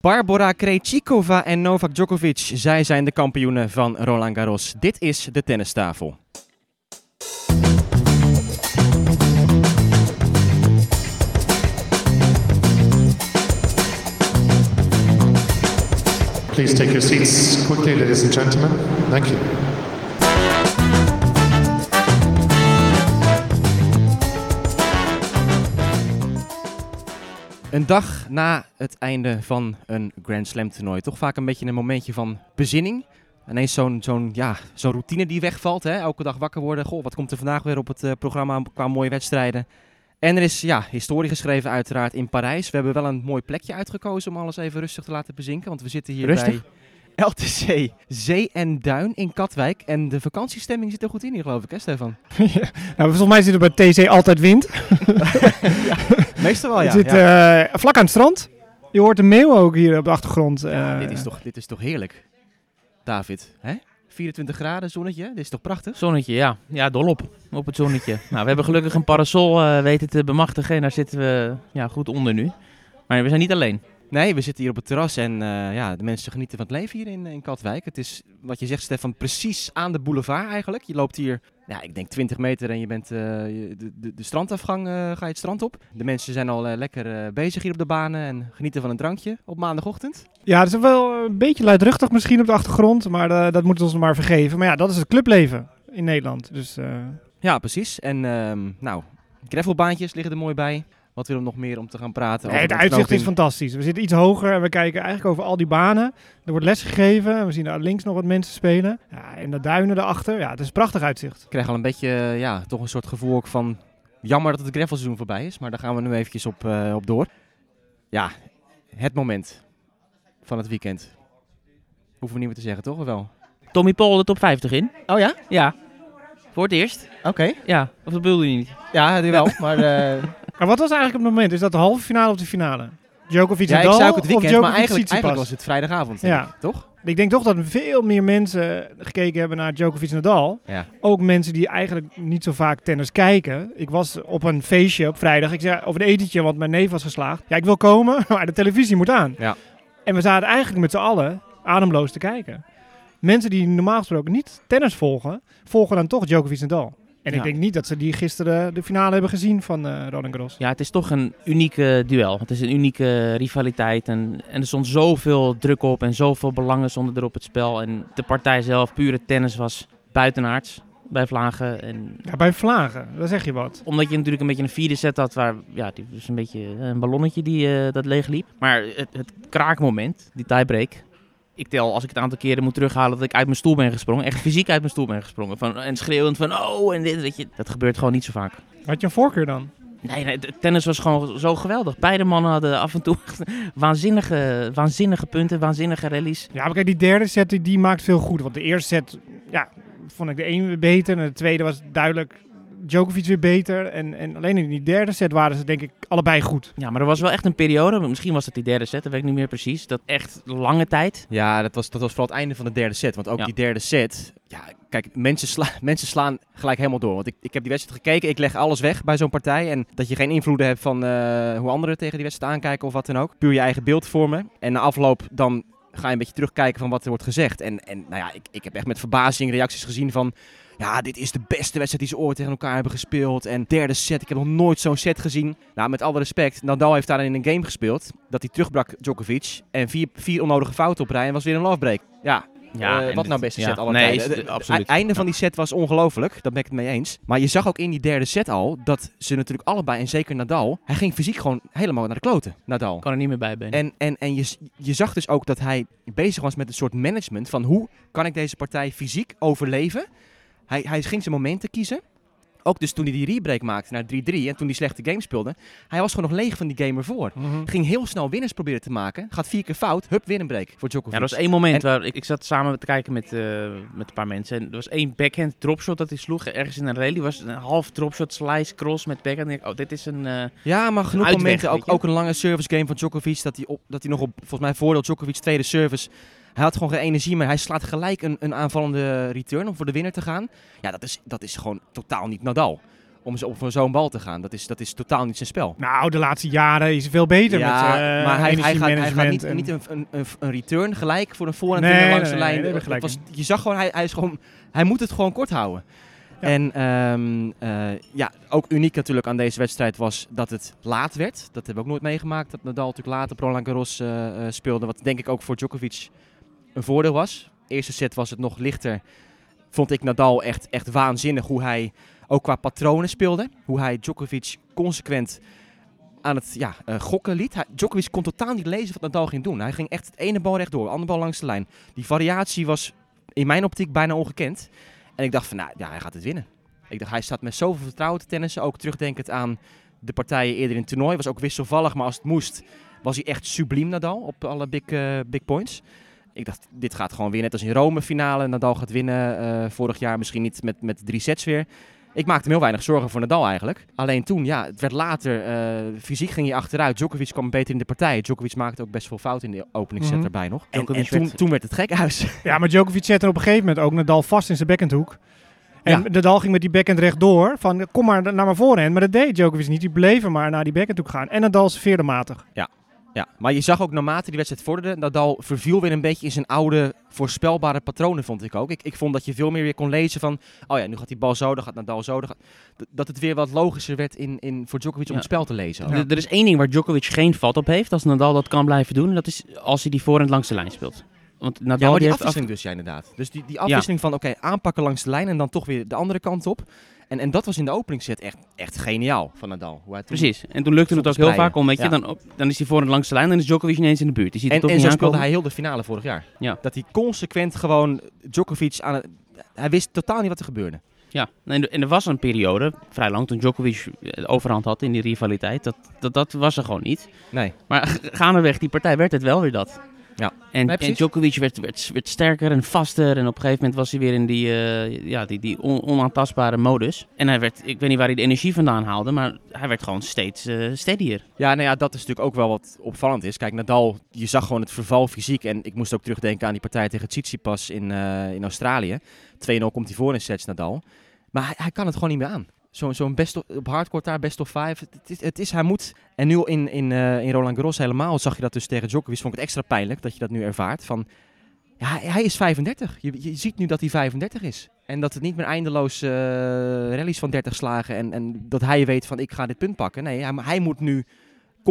Barbora Krejcikova en Novak Djokovic, zij zijn de kampioenen van Roland Garros. Dit is de tennistafel. Please take your seats quickly, ladies and gentlemen. Thank you. Een dag na het einde van een Grand Slam toernooi. Toch vaak een beetje een momentje van bezinning. Ineens zo'n zo'n ja, zo'n routine die wegvalt. Hè? Elke dag wakker worden. Goh, wat komt er vandaag weer op het eh, programma qua mooie wedstrijden. En er is ja, historie geschreven uiteraard in Parijs. We hebben wel een mooi plekje uitgekozen om alles even rustig te laten bezinken. Want we zitten hier Rustig? bij LTC Zee en Duin in Katwijk. En de vakantiestemming zit er goed in hier geloof ik hè Stefan? Nou, volgens mij zit er bij TC altijd wind. Meestal wel Het ja. zit ja. eh, vlak aan het strand. Je hoort de meeuw ook hier op de achtergrond. Ja, eh. dit, is toch, dit is toch heerlijk, David? Hè? 24 graden, zonnetje, dit is toch prachtig? Zonnetje, ja. Ja, dol op. Op het zonnetje. nou, we hebben gelukkig een parasol eh, weten te bemachtigen. En daar zitten we ja, goed onder nu. Maar we zijn niet alleen. Nee, we zitten hier op het terras en eh, ja, de mensen genieten van het leven hier in, in Katwijk. Het is, wat je zegt Stefan, precies aan de boulevard eigenlijk. Je loopt hier, ja, ik denk 20 meter en je bent eh, de, de, de strandafgang, eh, ga je het strand op. De mensen zijn al lekker bezig hier op de banen en genieten van een drankje op maandagochtend. Ja, het is wel een beetje luidruchtig misschien op de achtergrond. Maar dat moeten we ons maar vergeven. Maar ja, dat is het clubleven in Nederland. Dus Ja, preces. En ehm, nou, gravelbaantjes liggen er mooi bij. Wat willen we nog meer om te gaan praten? nee, over het uitzicht is fantastisch. We zitten iets hoger en we kijken eigenlijk over al die banen. Er wordt les gegeven. We zien daar links nog wat mensen spelen. Ja, en de duinen erachter. Ja, het is een prachtig uitzicht. Ik krijg al een beetje, ja, toch een soort gevoel ook van... Jammer dat het gravelseizoen voorbij is, maar daar gaan we nu eventjes op, eh, op door. Ja, het moment van het weekend. Hoeven we niet meer te zeggen, toch? Of wel? Tommy Paul de top 50 in. Oh ja? Ja. Voor het eerst. Oké. Ja. Of dat bedoelde je niet? Ja, die wel. Maar eh, Maar wat was eigenlijk het moment? Is dat de halve finale of de finale? Djokovic ja, en ik Nadal zou ook het weekend, maar eigenlijk, eigenlijk was het vrijdagavond, denk Ja. ik, toch? Ik denk toch dat veel meer mensen gekeken hebben naar Djokovic en Nadal. Ja. Ook mensen die eigenlijk niet zo vaak tennis kijken. Ik was op een feestje op vrijdag. Ik zei over een etentje, want mijn neef was geslaagd. Ja, ik wil komen, maar de televisie moet aan. Ja. En we zaten eigenlijk met z'n allen ademloos te kijken. Mensen die normaal gesproken niet tennis volgen, volgen dan toch Djokovic Nadal. En ik denk niet dat ze die gisteren de finale hebben gezien van eh Roland Garros. Ja, het is toch een unieke duel. Het is een unieke rivaliteit. En, en er stond zoveel druk op en zoveel belangen stonden er op het spel. En de partij zelf, pure tennis, was buitenaards bij Vlagen. En Ja, bij Vlagen, daar zeg je wat. Omdat je natuurlijk een beetje een vierde set had waar ja, die was een beetje een ballonnetje die eh, dat leeg liep. Maar het, het kraakmoment, die tiebreak. Ik tel als ik het aantal keren moet terughalen dat ik uit mijn stoel ben gesprongen. Echt fysiek uit mijn stoel ben gesprongen. Van, en schreeuwend van oh en dit, weet je. Dat gebeurt gewoon niet zo vaak. Had je een voorkeur dan? Nee, nee, tennis was gewoon zo geweldig. Beide mannen hadden af en toe waanzinnige, waanzinnige punten, waanzinnige rallies. Ja, maar kijk, die derde set die, die maakt veel goed. Want de eerste set, ja, vond ik de een beter. En de tweede was duidelijk Djokovic weer beter. En, en alleen in die derde set waren ze denk ik allebei goed. Ja, maar er was wel echt een periode, misschien was het die derde set, dat weet ik niet meer precies. Dat echt lange tijd. Ja, dat was, dat was vooral het einde van de derde set. Want ook Ja. die derde set, ja, kijk, mensen, sla, mensen slaan gelijk helemaal door. Want ik, ik heb die wedstrijd gekeken, ik leg alles weg bij zo'n partij. En dat je geen invloeden hebt van eh, hoe anderen tegen die wedstrijd aankijken of wat dan ook. Puur je eigen beeld vormen. En na afloop dan ga je een beetje terugkijken van wat er wordt gezegd. En, en nou ja, ik, ik heb echt met verbazing reacties gezien van... Ja, dit is de beste wedstrijd die ze ooit tegen elkaar hebben gespeeld. En derde set, ik heb nog nooit zo'n set gezien. Nou, met alle respect, Nadal heeft daar in een game gespeeld. Dat hij terugbrak Djokovic. En vier, vier onnodige fouten op rij en was weer een lovebreak. Ja, Ja, eh, wat nou beste ja, set alle nee, tijden. absoluut. Het einde van Ja. die set was ongelooflijk, daar ben ik het mee eens. Maar je zag ook in die derde set al dat ze natuurlijk allebei, en zeker Nadal, hij ging fysiek gewoon helemaal naar de kloten, Nadal. kan er niet meer bij ben. En, en, en je, je zag dus ook dat hij bezig was met een soort management van hoe kan ik deze partij fysiek overleven. Hij, hij ging zijn momenten kiezen. Ook dus toen hij die rebreak maakte naar 3-3 en toen hij slechte game speelde. Hij was gewoon nog leeg van die game ervoor. Ging heel snel winners proberen te maken. Gaat vier keer fout. Hup, weer een break voor Djokovic. Ja, er was één moment En- waar ik, ik zat samen te kijken met, eh, met een paar mensen. En er was één backhand dropshot dat hij sloeg. Ergens in een rally was een half dropshot slice cross met backhand. Ik, oh, dit is een... eh, Ja, maar genoeg momenten. Ook, ook een lange service game van Djokovic. Dat hij, op, dat hij nog op, volgens mij, voordeel Djokovic tweede service. Hij had gewoon geen energie meer. Hij slaat gelijk een, een aanvallende return om voor de winnaar te gaan. Ja, dat is, dat is gewoon totaal niet Nadal. om zo- voor zo'n bal te gaan. Dat is, dat is totaal niet zijn spel. Nou, de laatste jaren is hij veel beter ja, met eh maar hij, hij, gaat, hij gaat niet, en- niet een, een, een, return gelijk voor een voorhand Nee, langs de nee, lijn. nee, was, je zag gewoon, hij, hij, is gewoon, hij moet het gewoon kort houden. Ja. En ehm, eh, ja, ook uniek natuurlijk aan deze wedstrijd was dat het laat werd. Dat hebben we ook nooit meegemaakt. Dat Nadal natuurlijk later Roland Garros eh, speelde. Wat denk ik ook voor Djokovic een voordeel was. eerste set was het nog lichter. Vond ik Nadal echt, echt waanzinnig hoe hij ook qua patronen speelde. Hoe hij Djokovic consequent aan het ja, eh, gokken liet. Djokovic kon totaal niet lezen wat Nadal ging doen. Hij ging echt het ene bal rechtdoor, de andere bal langs de lijn. Die variatie was in mijn optiek bijna ongekend. En ik dacht van, nou ja, hij gaat het winnen. Ik dacht, hij staat met zoveel vertrouwen te tennissen. Ook terugdenkend aan de partijen eerder in het toernooi. Was ook wisselvallig, maar als het moest, was hij echt subliem Nadal op alle big, eh, big points. Ik dacht, dit gaat gewoon weer net als in Rome finale. Nadal gaat winnen eh, vorig jaar, misschien niet met, met drie sets weer. Ik maakte me heel weinig zorgen voor Nadal eigenlijk. Alleen toen, ja, het werd later. eh, fysiek ging hij achteruit. Djokovic kwam beter in de partij. Djokovic maakte ook best veel fouten in de openingsset Mhm. erbij nog. En, toen, werd- toen werd het gekhuis. Ja, maar Djokovic zette op een gegeven moment ook Nadal vast in zijn backhandhoek. En Ja. Nadal ging met die backhand rechtdoor. Van kom maar naar mijn voorhand. Maar dat deed Djokovic niet. Die bleef er maar naar die backhandhoek gaan. En Nadal serveerde matig. Ja, maar je zag ook naarmate die wedstrijd vorderde, Nadal verviel weer een beetje in zijn oude voorspelbare patronen, vond ik ook. Ik, ik vond dat je veel meer weer kon lezen van, oh ja, nu gaat die bal zo, dan gaat Nadal zo. Dan gaat... D- Dat het weer wat logischer werd in, in, voor Djokovic om Ja. het spel te lezen. Ja. Er- is één ding waar Djokovic geen vat op heeft, als Nadal dat kan blijven doen. En dat is als hij die voorhand langs de lijn speelt. Want Nadal Ja, maar die die heeft af- afwisseling dus, ja inderdaad. Dus die, die afwisseling van, oké, aanpakken langs de lijn en dan toch weer de andere kant op. En, en dat was in de openingsset echt, echt geniaal van Nadal. Hoe hij toen- Precies. En toen lukte het ook heel vaak om, weet je, Ja. dan, op, dan is hij voorhand langs de lijn en dan is Djokovic ineens in de buurt. Die ziet het En, toch en niet zo speelde aankomen. hij heel de finale vorig jaar. Ja. Dat hij consequent gewoon Djokovic aan het... Hij wist totaal niet wat er gebeurde. Ja, en, er- en er was een periode, vrij lang, toen Djokovic de overhand had in die rivaliteit. Dat, dat, dat was er gewoon niet. Nee. Maar gaandeweg die partij werd het wel weer dat. Ja. En, en. Djokovic werd, werd, werd sterker en vaster. En op een gegeven moment was hij weer in die, eh, ja, die, die on- onaantastbare modus. En hij werd, ik weet niet waar hij de energie vandaan haalde, maar hij werd gewoon steeds eh steadier. Ja, nou ja, dat is natuurlijk ook wel wat opvallend is. Kijk, Nadal, je zag gewoon het verval fysiek. En ik moest ook terugdenken aan die partij tegen Tsitsipas in, eh, in Australië. 2-0 komt hij voor in sets, Nadal. Maar hij, hij kan het gewoon niet meer aan. Zo'n zo'n best op hardcourt daar, best of five. Het is, het is, hij moet. En nu in, in, eh, in Roland Garros helemaal zag je dat dus tegen Djokovic. Vond ik het extra pijnlijk dat je dat nu ervaart. Van, ja, hij, is 35. Je, je ziet nu dat hij 35 is. En dat het niet meer eindeloos eh rallies van 30 slagen. En, en dat hij weet van ik ga dit punt pakken. Nee, hij, hij moet nu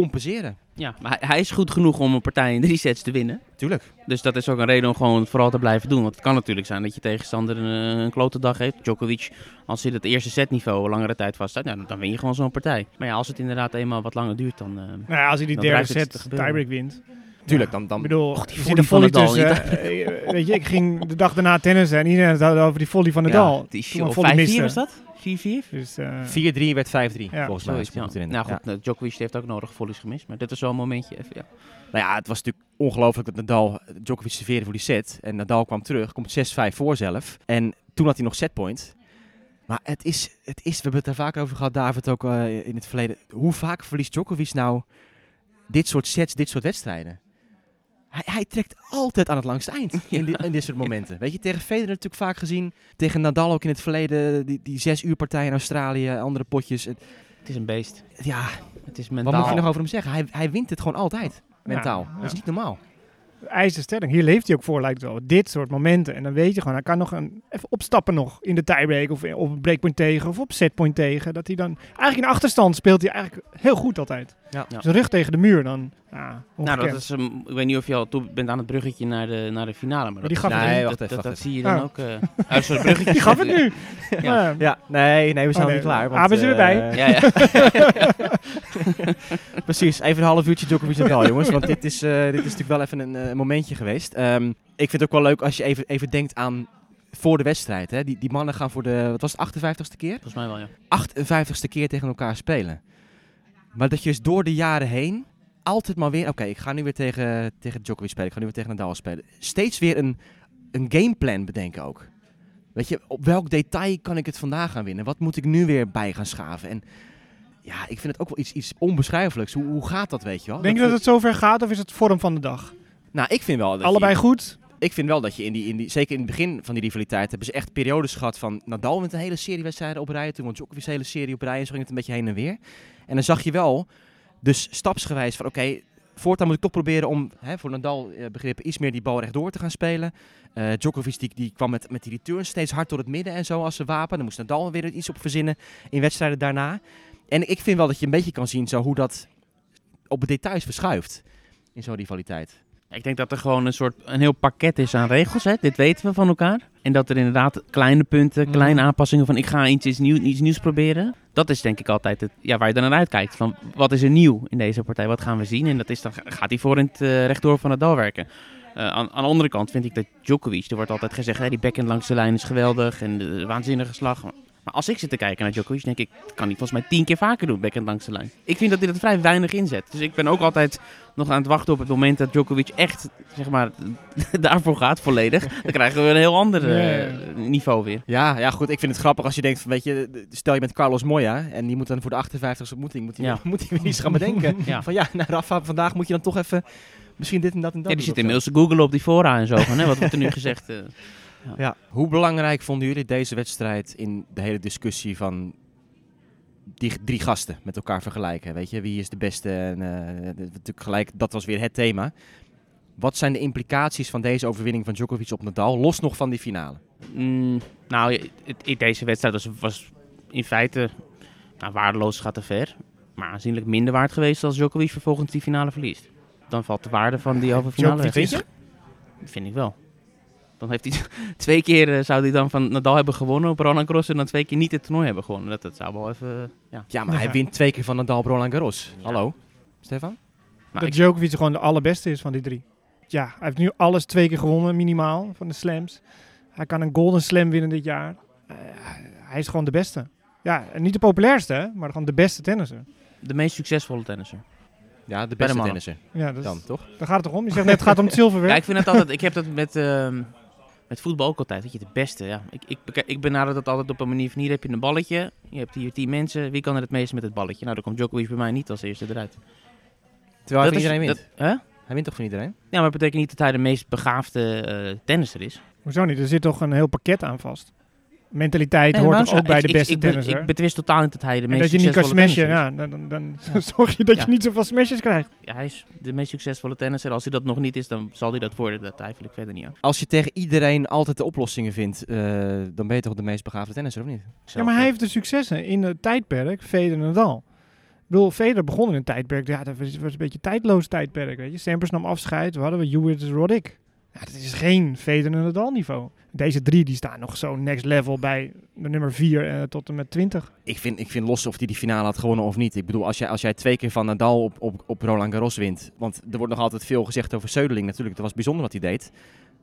compenseren. Ja, maar hij, hij is goed genoeg om een partij in drie sets te winnen. Tuurlijk. Dus dat is ook een reden om gewoon vooral te blijven doen. Want het kan natuurlijk zijn dat je tegenstander een, eh, een klote dag heeft. Djokovic, als hij het eerste setniveau langere tijd vasthoudt, nou, dan win je gewoon zo'n partij. Maar ja, als het inderdaad eenmaal wat langer duurt, dan... eh, Nou ja, als hij die derde set tiebreak wint. Tuurlijk, Ja. dan, dan Ik bedoel, Och, die volley van tussen. eh, weet je, ik ging de dag daarna tennissen en iedereen had het over die volley van Nadal. die Toen een show volley 5-4 miste. was dat? 4-4? Dus, eh, 4-3 werd 5-3 Ja, volgens mij. Zoiets, ja. goed herinner. Nou goed, Ja. eh, Djokovic heeft ook nodig volleys gemist. Maar dit is wel een momentje even, ja. Nou ja, het was natuurlijk ongelooflijk dat Nadal Djokovic serveerde voor die set. En Nadal kwam terug, komt 6-5 voor zelf. En toen had hij nog setpoint. Maar het is, het is, we hebben het daar vaak over gehad, David, ook eh, in het verleden. Hoe vaak verliest Djokovic nou dit soort sets, dit soort wedstrijden? Hij, hij trekt altijd aan het langste eind in, die- in dit soort momenten. Weet je, tegen Federer natuurlijk vaak gezien. Tegen Nadal ook in het verleden, die, die zes uur partij in Australië, andere potjes. Het- Het is een beest. ja, Het is wat mentaal. moet je nog over hem zeggen? Hij, hij wint het gewoon altijd, mentaal. Ja, Dat is ja. niet normaal. ijzersterk. Hier leeft hij ook voor, lijkt het wel. Dit soort momenten. En dan weet je gewoon, hij kan nog een, even opstappen nog in de tiebreak. Of op een breakpoint tegen. Of op setpoint tegen. Dat hij dan... Eigenlijk in achterstand speelt hij eigenlijk heel goed altijd. Ja. Ja. Zijn rug tegen de muur dan. Ja, Nou, dat is, um, ik weet niet of je al toe bent aan het bruggetje naar de, naar de finale. Maar die dat, gaf het Nee, wacht dat, even, dat, zie je dan Oh. ook. eh uit zo'n bruggetje. Die gaf het nu. Ja. Ja. Ja, nee, nee, we zijn Oh, niet klaar. Ah, we zijn erbij. Ja, ja. Precies, even een half uurtje Djokovic Nadal, jongens. Want dit is, eh, dit is natuurlijk wel even een eh, momentje geweest. Ehm, ik vind het ook wel leuk als je even, even denkt aan voor de wedstrijd. Hè. Die, die mannen gaan voor de, wat was het, 58ste keer? Volgens mij wel, ja. 58ste keer tegen elkaar spelen. Maar dat je dus door de jaren heen altijd maar weer... Oké, ik ga nu weer tegen, tegen Djokovic spelen. Ik ga nu weer tegen Nadal spelen. Steeds weer een, een gameplan bedenken ook. Weet je, op welk detail kan ik het vandaag gaan winnen? Wat moet ik nu weer bij gaan schaven? En ja, ik vind het ook wel iets, iets onbeschrijfelijks. Hoe, hoe gaat dat, weet je wel? Denk je dat het zover gaat of is het vorm van de dag? Nou, ik vind wel... Dat Allebei je- goed? Ik vind wel dat je in die, in die, zeker in het begin van die rivaliteit, hebben ze echt periodes gehad van Nadal met een hele serie wedstrijden op rij. Toen won Djokovic een hele serie op rij en zo ging het een beetje heen en weer. En dan zag je wel, dus stapsgewijs van oké, voortaan moet ik toch proberen om hè, voor Nadal eh, begrippen iets meer die bal rechtdoor te gaan spelen. Eh Djokovic die, die kwam met, met die returns steeds hard door het midden en zo als zijn wapen. Dan moest Nadal weer iets op verzinnen in wedstrijden daarna. En ik vind wel dat je een beetje kan zien zo hoe dat op de details verschuift in zo'n rivaliteit. Ik denk dat er gewoon een soort een heel pakket is aan regels. Hè? Dit weten we van elkaar. En dat er inderdaad kleine punten, Mhm. kleine aanpassingen van ik ga iets, nieuw, iets nieuws proberen. Dat is denk ik altijd het, ja, waar je dan naar uitkijkt. Van wat is er nieuw in deze partij? Wat gaan we zien? En dat is dan gaat hij voor in het eh, rechtdoor van het dal werken. Eh, aan, aan de andere kant vind ik dat Djokovic, er wordt altijd gezegd, hè, die backhand langs de lijn is geweldig en de waanzinnige slag. Maar als ik zit te kijken naar Djokovic, denk ik, dat kan hij volgens mij tien keer vaker doen, backhand langs de lijn. Ik vind dat hij dat vrij weinig inzet. Dus ik ben ook altijd nog aan het wachten op het moment dat Djokovic echt, zeg maar, daarvoor gaat volledig. Dan krijgen we een heel ander eh, niveau weer. Ja, ja, goed. Ik vind het grappig als je denkt, van, weet je, stel je bent Carlos Moya en die moet dan voor de 58e ontmoeting, moet hij, Ja. moet hij weer iets gaan bedenken. Ja. Van ja, nou Rafa, vandaag moet je dan toch even misschien dit en dat en dat Ja, die zit inmiddels te googlen op die fora en zo. Van, hè, wat wordt er nu gezegd? eh. Ja. Hoe belangrijk vonden jullie deze wedstrijd in de hele discussie van die drie gasten met elkaar vergelijken? Weet je, wie is de beste? En, eh, natuurlijk gelijk, dat was weer het thema. Wat zijn de implicaties van deze overwinning van Djokovic op Nadal, los nog van die finale? Mm, nou, deze wedstrijd was, was in feite nou, waardeloos gaat te ver. Maar aanzienlijk minder waard geweest als Djokovic vervolgens die finale verliest. Dan valt de waarde van die halve finale Djokovic weg. is- Vind ik wel. Dan heeft hij twee keer eh, zou hij dan van Nadal hebben gewonnen op Roland Garros en dan twee keer niet het toernooi hebben gewonnen. Dat, dat zou wel even. eh, ja. Ja, maar hij wint twee keer van Nadal op Roland Garros. Hallo, Stefan? Nou, dat Djokovic gewoon de allerbeste is van die drie. Ja, hij heeft nu alles twee keer gewonnen, minimaal, van de slams. Hij kan een golden slam winnen dit jaar. Eh, hij is gewoon de beste. Ja, en niet de populairste, maar gewoon de beste tennisser. de meest succesvolle tennisser. Ja, de beste tennisser Ja, dus, dan, toch? daar gaat het toch om. Je zegt net, het gaat om het zilverwerk. Ja, ik vind het altijd. Ik heb dat met, ehm, met voetbal ook altijd. Weet je, de beste. Ja. Ik, ik, ik benader dat altijd op een manier van hier heb je een balletje. Je hebt hier tien mensen. Wie kan er het meest met het balletje? Nou, dan komt Djokovic bij mij niet als eerste eruit. Terwijl hij Dat is- iedereen wint. dat- hè? Hij wint toch van iedereen? Ja, maar dat betekent niet dat hij de meest begaafde eh, tennisser is. Hoezo niet? Er zit toch een heel pakket aan vast. Mentaliteit Nee, hoort ook bij ik- de beste ik, tennisser. Ik betwist totaal niet dat hij de en meest dat je niet kan smashen, ja, dan, dan, dan zorg je dat Ja. je niet zoveel smashes krijgt. Ja, hij is de meest succesvolle tennisser. Als hij dat nog niet is, dan zal hij dat worden. Daar twijfel ik verder niet aan. Als je tegen iedereen altijd de oplossingen vindt, eh, dan ben je toch de meest begaafde tennisser, of niet? Ja, maar hij heeft de successen in het tijdperk Federer en Nadal. Ik bedoel, Federer begon in een tijdperk, ja, dat was, was een beetje een tijdloos tijdperk, weet je. Sampras nam afscheid, we hadden we Hewitt Roddick. Ja, dat is geen Federer en Nadal niveau. Deze drie die staan nog zo next level bij de nummer 4 eh, tot en met 20. Ik vind, ik vind los of hij die finale had gewonnen of niet. Ik bedoel, als jij, als jij twee keer van Nadal op, op, op Roland Garros wint. Want er wordt nog altijd veel gezegd over Söderling natuurlijk. Dat was bijzonder wat hij deed.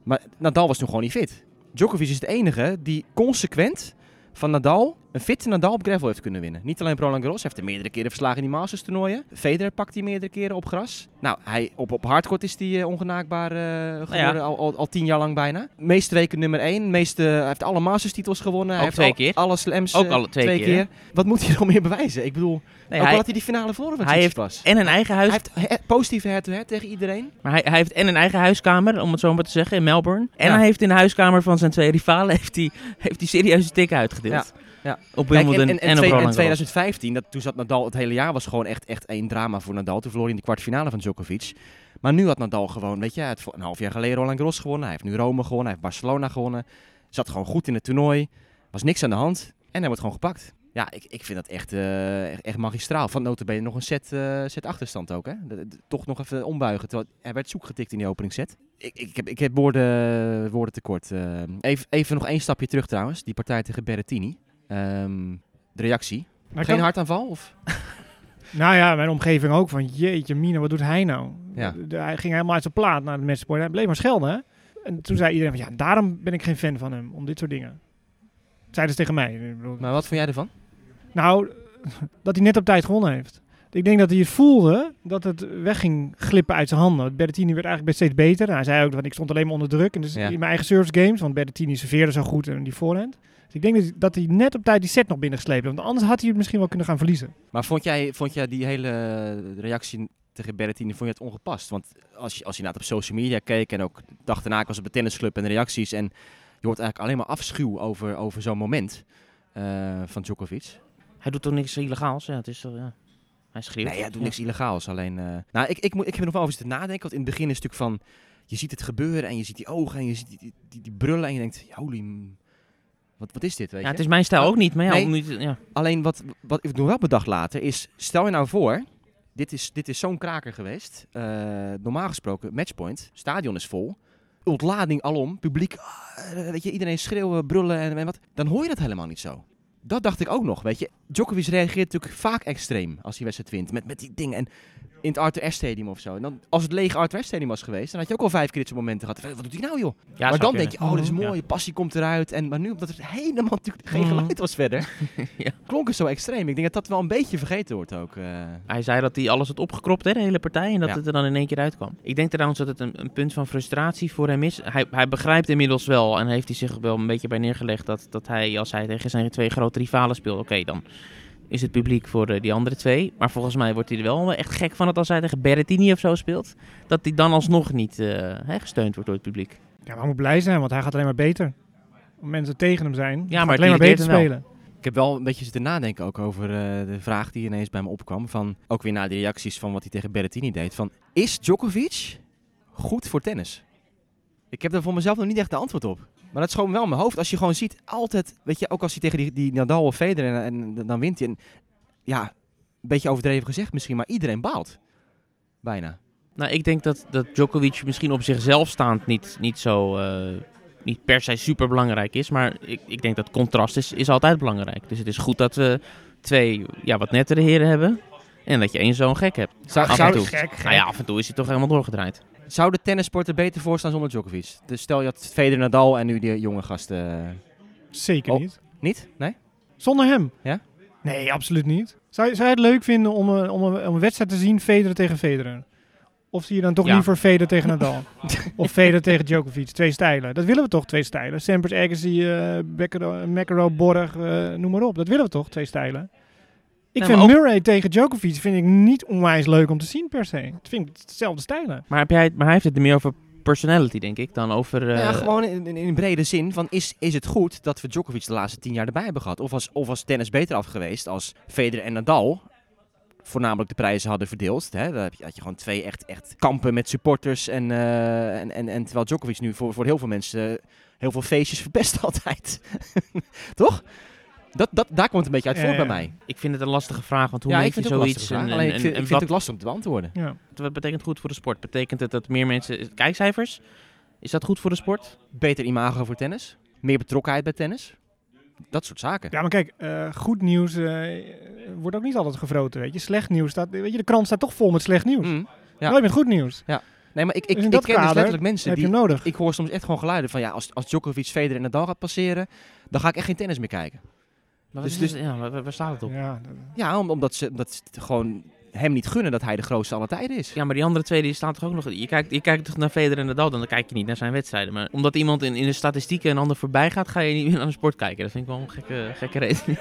Maar Nadal was toen gewoon niet fit. Djokovic is de enige die consequent van Nadal een fitte Nadal op gravel heeft kunnen winnen. Niet alleen Roland Garros, hij heeft er meerdere keren verslagen in die Masters toernooien. Federer pakt hij meerdere keren op gras. Nou, hij, op, op hardcourt is hij eh, ongenaakbaar eh, geworden, al, al, al tien jaar lang bijna. Meeste weken nummer één, meeste, hij heeft alle Masters titels gewonnen. hij heeft twee al- keer. Alle slams Ook eh, alle twee keer, Wat moet hij nog meer bewijzen? Ik bedoel, Nee, ook hij, al had hij die finale verloren van hij heeft en een eigen Hij huis. heeft he- positieve head-to-head tegen iedereen. Maar hij, hij heeft en een eigen huiskamer, om het zo maar te zeggen, in Melbourne. En Ja. hij heeft in de huiskamer van zijn twee rivalen heeft hij, heeft hij serieuze tikken uitgedeeld. Ja, ja. Op Wimbledon en, en, en, en, op twee- en Roland Garros. 2015, dat, toen zat Nadal, het hele jaar was gewoon echt, echt één drama voor Nadal. Toen verloor hij in de kwartfinale van Djokovic. Maar nu had Nadal gewoon, weet je, heeft een half jaar geleden Roland Garros gewonnen. Hij heeft nu Rome gewonnen, hij heeft Barcelona gewonnen. Zat gewoon goed in het toernooi. Was niks aan de hand. En hij wordt gewoon gepakt. Ja, ik, ik vind dat echt, eh, echt, echt magistraal. Van notabene nog een set, eh, set achterstand ook, hè. De- de- toch nog even ombuigen, terwijl hij werd zoek getikt in die openingsset. Ik, ik, heb, ik heb woorden, woorden tekort. eh. even, even nog één stapje terug trouwens. Die partij tegen Berrettini. Ehm, de reactie. Maar Geen kan- hartaanval? Of? Nou ja, mijn omgeving ook van, jeetje mina, wat doet hij nou? Ja. Hij ging helemaal uit zijn plaat naar de matchpoint. Hij bleef maar schelden, hè? En toen zei iedereen van, ja, daarom ben ik geen fan van hem, om dit soort dingen. Zeiden ze tegen mij. Bedoel, Maar wat vond jij ervan? Nou, dat hij net op tijd gewonnen heeft. Ik denk dat hij het voelde dat het weg ging glippen uit zijn handen. Berrettini werd eigenlijk best steeds beter. Hij zei ook dat ik stond alleen maar onder druk. En dus Ja. in mijn eigen service games, want Berrettini serveerde zo goed en die voorhand. Dus ik denk dat, dat hij net op tijd die set nog binnengesleept heeft. Want anders had hij het misschien wel kunnen gaan verliezen. Maar vond jij, vond jij die hele reactie tegen Berrettini vond je het ongepast. Want als je, als je inderdaad op social media keek en ook de dag daarna was op de tennisclub en de reacties. En je hoort eigenlijk alleen maar afschuw over, over zo'n moment eh, van Djokovic. Hij doet toch niks illegaals? Ja, het is zo, ja. Hij schreeuwt. Nee, hij doet niks illegaals. Alleen, eh, nou, ik, ik, moet, ik heb er nog wel over zitten nadenken. Want in het begin is het natuurlijk van, je ziet het gebeuren en je ziet die ogen en je ziet die, die, die, die brullen en je denkt, holy, wat, wat is dit, weet Ja, je? het is mijn stijl ook niet, maar ja, Nee. om niet, ja. Alleen wat, wat ik nog wel bedacht later is, stel je nou voor, dit is, dit is zo'n kraker geweest. Eh, normaal gesproken, matchpoint, stadion is vol. Ontlading alom, publiek, ah, weet je, iedereen schreeuwen, brullen en, en wat. Dan hoor je dat helemaal niet zo. Dat dacht ik ook nog, weet je. Djokovic reageert natuurlijk vaak extreem als hij wedstrijd wint. Met, met die dingen. En in het Arthur Ashe Stadium of zo. En dan, als het lege Arthur Ashe Stadium was geweest, dan had je ook al vijf keer dit soort momenten gehad. Wat doet hij nou, joh? ja maar dan kunnen. denk je, oh, dit is mooi, passie komt eruit. En, maar nu, omdat er helemaal natuurlijk geen Mhm. geluid was verder, Ja. klonk het zo extreem. Ik denk dat dat wel een beetje vergeten wordt ook. eh. Hij zei dat hij alles had opgekropt, hè, de hele partij, en dat Ja. het er dan in één keer uitkwam. Ik denk trouwens dat het een, een punt van frustratie voor hem is. Hij, hij begrijpt inmiddels wel, en heeft hij zich wel een beetje bij neergelegd, dat, dat hij, als hij tegen zijn twee grote rivalen speelt, oké, dan is het publiek voor eh, die andere twee. Maar volgens mij wordt hij er wel echt gek van dat als hij tegen Berrettini of zo speelt, dat hij dan alsnog niet eh, hè, gesteund wordt door het publiek. Ja, maar hij moet blij zijn, want hij gaat alleen maar beter. Als mensen tegen hem zijn, Ja, gaat maar alleen maar beter spelen. Ik heb wel een beetje zitten nadenken ook over eh, de vraag die ineens bij me opkwam. Van, ook weer na de reacties van wat hij tegen Berrettini deed. Van, is Djokovic goed voor tennis? Ik heb daar voor mezelf nog niet echt de antwoord op. Maar dat is gewoon wel mijn hoofd. Als je gewoon ziet, altijd, weet je, ook als hij tegen die, die Nadal of Federer en, en dan wint hij. Ja, een beetje overdreven gezegd misschien, maar iedereen baalt. Bijna. Nou, ik denk dat, dat Djokovic misschien op zichzelf staand niet, niet zo... eh, niet per se super belangrijk is, maar ik, ik denk dat contrast is, is altijd belangrijk. Dus het is goed dat we twee ja, wat nettere heren hebben en dat je één zo'n gek hebt. Zou, Af en zou, toe. Gek, gek. Nou ja, af en toe is hij toch helemaal doorgedraaid. zou de tennissport er beter voor staan zonder Djokovic? Dus stel je had Federer, Nadal en nu die jonge gasten. eh, Zeker Oh. niet. niet? Nee? Zonder hem? Ja? Nee, absoluut niet. Zou, je- zou je het leuk vinden om een, om, een, om een wedstrijd te zien, Federer tegen Federer? Of zie je dan toch Ja. liever Federer tegen Nadal? of Federer tegen Djokovic? Twee stijlen. Dat willen we toch, twee stijlen? Sampras, Agassi, eh Beccaro, McEnroe, Borg, eh, noem maar op. Dat willen we toch, twee stijlen? Ik vind ook- Murray tegen Djokovic vind ik niet onwijs leuk om te zien per se. Het vind ik hetzelfde stijlen. Maar, heb jij, maar hij heeft het er meer over personality, denk ik, dan over... eh, ja, gewoon in, in, in brede zin van is, is het goed dat we Djokovic de laatste tien jaar erbij hebben gehad? Of was, of was tennis beter af geweest als Federer en Nadal voornamelijk de prijzen hadden verdeeld? Hè? Dan heb je, had je gewoon twee echt, echt kampen met supporters. En, eh, en, en, en terwijl Djokovic nu voor, voor heel veel mensen eh, heel veel feestjes verpest altijd. Toch? Dat, dat, daar komt het een beetje uit Ja, voort ja. bij mij. Ik vind het een lastige vraag, want hoe ja, ik je zoiets? en, Alleen ik vind, en ik vind wat, het ook lastig om te beantwoorden. Ja. wat betekent goed voor de sport? Betekent het dat meer mensen... Kijkcijfers? Is dat goed voor de sport? Beter imago voor tennis. Meer betrokkenheid bij tennis. Dat soort zaken. Ja, maar kijk, eh, goed nieuws eh, wordt ook niet altijd gevroten, weet je. Slecht nieuws staat, weet je, de krant staat toch vol met slecht nieuws. Mm. Ja. Nooit met goed nieuws. Nee, maar ik, ik, Dus ik dat ken dus letterlijk mensen heb die... nodig. Ik hoor soms echt gewoon geluiden van ja, als, als Djokovic, Federer en Nadal gaat passeren, dan ga ik echt geen tennis meer kijken. Maar Dus- dus- ja, waar, waar staat het op? Ja, dat- Ja, om- omdat ze, het gewoon hem niet gunnen dat hij de grootste aller tijden is. Ja, maar die andere twee die staan toch ook nog... Je kijkt, je kijkt toch naar Federer en Nadal, dan kijk je niet naar zijn wedstrijden. Maar omdat iemand in, in de statistieken een ander voorbij gaat, ga je niet meer naar de sport kijken. Dat vind ik wel een gekke, gekke reden.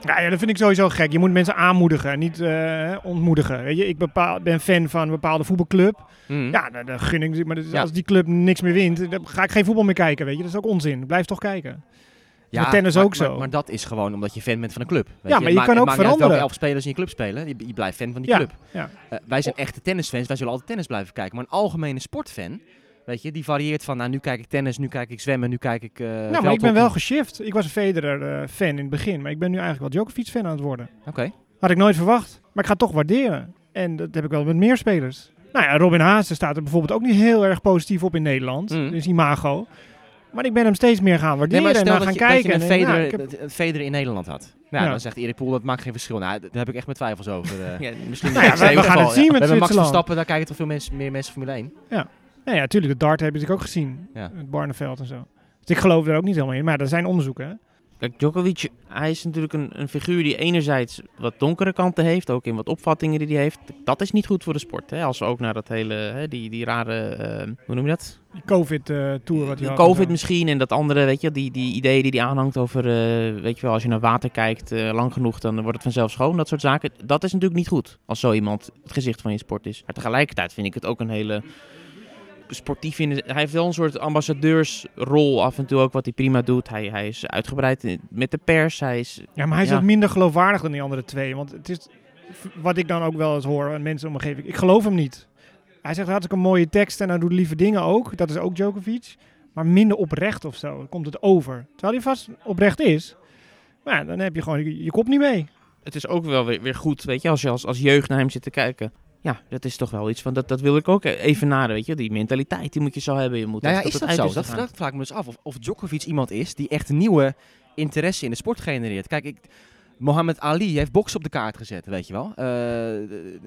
Ja, ja, dat vind ik sowieso gek. Je moet mensen aanmoedigen, niet eh, ontmoedigen. Weet je, ik bepaal, ben fan van een bepaalde voetbalclub. Mm. Ja, dan, dan gun ik. Maar dus Ja. als die club niks meer wint, dan ga ik geen voetbal meer kijken. Weet je, dat is ook onzin. Blijf toch kijken. Met tennis maar- ook maar- zo. Maar, dat is gewoon omdat je fan bent van een club. Weet Ja, maar je kan ook veranderen. welke elf spelers in je club spelen. Je, je blijft fan van die Ja, club. ja. Eh, wij zijn echte tennisfans. Wij zullen altijd tennis blijven kijken. Maar een algemene sportfan, weet je, die varieert van nou, nu kijk ik tennis, nu kijk ik zwemmen, nu kijk ik eh nou, maar ik ben wel geshift. Ik was een Federer-fan in het begin, maar ik ben nu eigenlijk wel Djokovic-fan aan het worden. Oké. Had ik nooit verwacht, maar ik ga het toch waarderen. En dat heb ik wel met meer spelers. Nou ja, Robin Haase staat er bijvoorbeeld ook niet heel erg positief op in Nederland. Mm. Dus imago. Maar ik ben hem steeds meer gaan Nee, waarderen maar en stel naar dat gaan je, dat kijken. je een en, ja, Federer, ik heb- dat- een Federer in Nederland had. Ja, Ja. dan zegt Erik Poel, dat maakt geen verschil. Nou, daar heb ik echt mijn twijfels over. eh. Ja, misschien Nou ja, we, we gaan het zien We met hebben Max. Verstappen, daar kijken toch veel mensen, meer mensen Formule 1. Nou ja, natuurlijk, de dart heb je natuurlijk ook gezien. Ja. Het Barneveld en zo. Dus ik geloof er ook niet helemaal in, maar er zijn onderzoeken. Kijk, Djokovic, hij is natuurlijk een, een figuur die enerzijds wat donkere kanten heeft, ook in wat opvattingen die hij heeft. Dat is niet goed voor de sport. Hè? Als we ook naar dat hele, hè, die, die rare, eh, hoe noem je dat? Die COVID-tour wat hij had. COVID misschien en dat andere, weet je, die, die ideeën die hij aanhangt over, eh, weet je wel, als je naar water kijkt eh, lang genoeg, dan wordt het vanzelf schoon, dat soort zaken. Dat is natuurlijk niet goed als zo iemand het gezicht van je sport is. Maar tegelijkertijd vind ik het ook een hele sportief in. Hij heeft wel een soort ambassadeursrol af en toe ook wat hij prima doet. Hij, hij is uitgebreid met de pers. Hij is, Ja, maar hij is Ja. wat minder geloofwaardig dan die andere twee. Want het is wat ik dan ook wel eens hoor aan mensen om me geven. Ik geloof hem niet. Hij zegt hartstikke een mooie tekst en hij doet lieve dingen ook. Dat is ook Djokovic. Maar minder oprecht of zo. Komt het over. Terwijl hij vast oprecht is. Maar dan heb je gewoon je, je kop niet mee. het is ook wel weer, weer goed, weet je, als je als, als jeugd naar hem zit te kijken. Ja, dat is toch wel iets van, dat, dat wil ik ook even naden, weet je. Die mentaliteit, die moet je zo hebben. Je moet Nou ja, is dat zo? Dat, vraag ik me dus af. Of, of Djokovic iemand is die echt nieuwe interesse in de sport genereert. Kijk, ik, Mohammed Ali heeft boksen op de kaart gezet, weet je wel. Eh,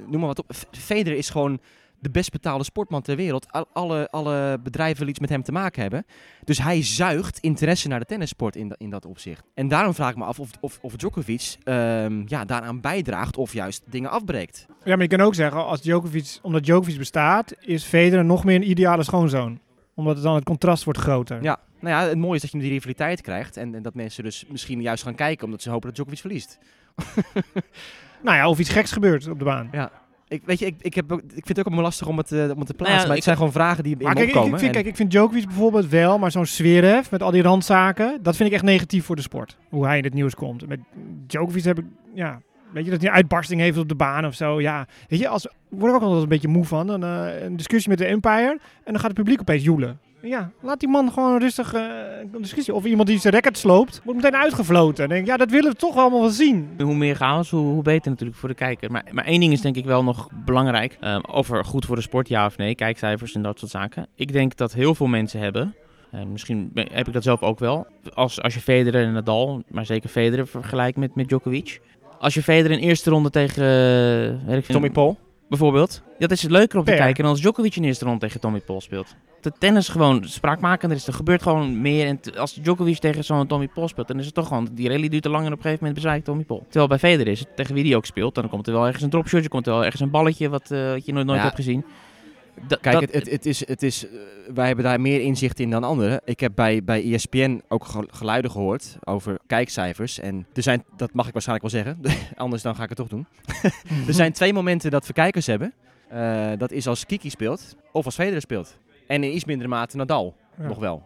noem maar wat op. Federer is gewoon de best betaalde sportman ter wereld. Al- Alle, alle bedrijven willen iets met hem te maken hebben. Dus hij zuigt interesse naar de tennissport in, da- in dat opzicht. En daarom vraag ik me af of, of, of Djokovic ehm, ja, daaraan bijdraagt of juist dingen afbreekt. Ja, maar je kan ook zeggen, als Djokovic, omdat Djokovic bestaat, is Federer nog meer een ideale schoonzoon. Omdat het dan het contrast wordt groter. Ja, nou ja, het mooie is dat je die rivaliteit krijgt. En, en dat mensen dus misschien juist gaan kijken omdat ze hopen dat Djokovic verliest. Nou ja, of iets geks gebeurt op de baan. Ik, weet je, ik, ik, heb ook, ik vind het ook allemaal lastig om het, eh, om het te plaatsen. Nou ja, maar het ik- zijn gewoon vragen die in Maar me kijk ik, opkomen. ik vind, En- kijk, ik vind Djokovic bijvoorbeeld wel, maar zo'n Zverev met al die randzaken, dat vind ik echt negatief voor de sport. Hoe hij in het nieuws komt. Met Djokovic heb ik, ja, weet je, dat hij een uitbarsting heeft op de baan of zo. Ja, weet je, als, word ik ook altijd een beetje moe van. Een, eh, een discussie met de Empire en dan gaat het publiek opeens joelen. Ja, laat die man gewoon rustig een discussie. Of iemand die zijn record sloopt, wordt meteen uitgefloten. Dan denk ja, dat willen we toch allemaal wel zien. Hoe meer chaos, hoe, hoe beter natuurlijk voor de kijker. Maar, maar één ding is denk ik wel nog belangrijk. Ehm, over goed voor de sport, ja of nee. Kijkcijfers en dat soort zaken. Ik denk dat heel veel mensen hebben. eh, misschien heb ik dat zelf ook wel. Als, als je Federer en Nadal, maar zeker Federer vergelijkt met, met Djokovic. Als je Federer in eerste ronde tegen Tommy Paul. Bijvoorbeeld. Dat is leuker om te Fair. kijken dan als Djokovic in eerste ronde tegen Tommy Paul speelt. De tennis gewoon spraakmakender is. Er gebeurt gewoon meer. En als Djokovic tegen zo'n Tommy Paul speelt, dan is het toch gewoon... Die rally duurt te lang en op een gegeven moment bezwijkt Tommy Paul. Terwijl bij Federer is het, tegen wie die ook speelt, dan komt er wel ergens een dropshot. Er komt er wel ergens een balletje wat, eh, wat je nooit, nooit Ja. hebt gezien. Da- Kijk, dat- het, het, het is, het is, eh, wij hebben daar meer inzicht in dan anderen. Ik heb bij, bij ESPN ook ge- geluiden gehoord over kijkcijfers. En er zijn, dat mag ik waarschijnlijk wel zeggen, anders dan ga ik het toch doen. er zijn twee momenten dat we kijkers hebben. Eh, dat is als Kiki speelt of als Federer speelt. En in iets mindere mate Nadal, Ja. nog wel.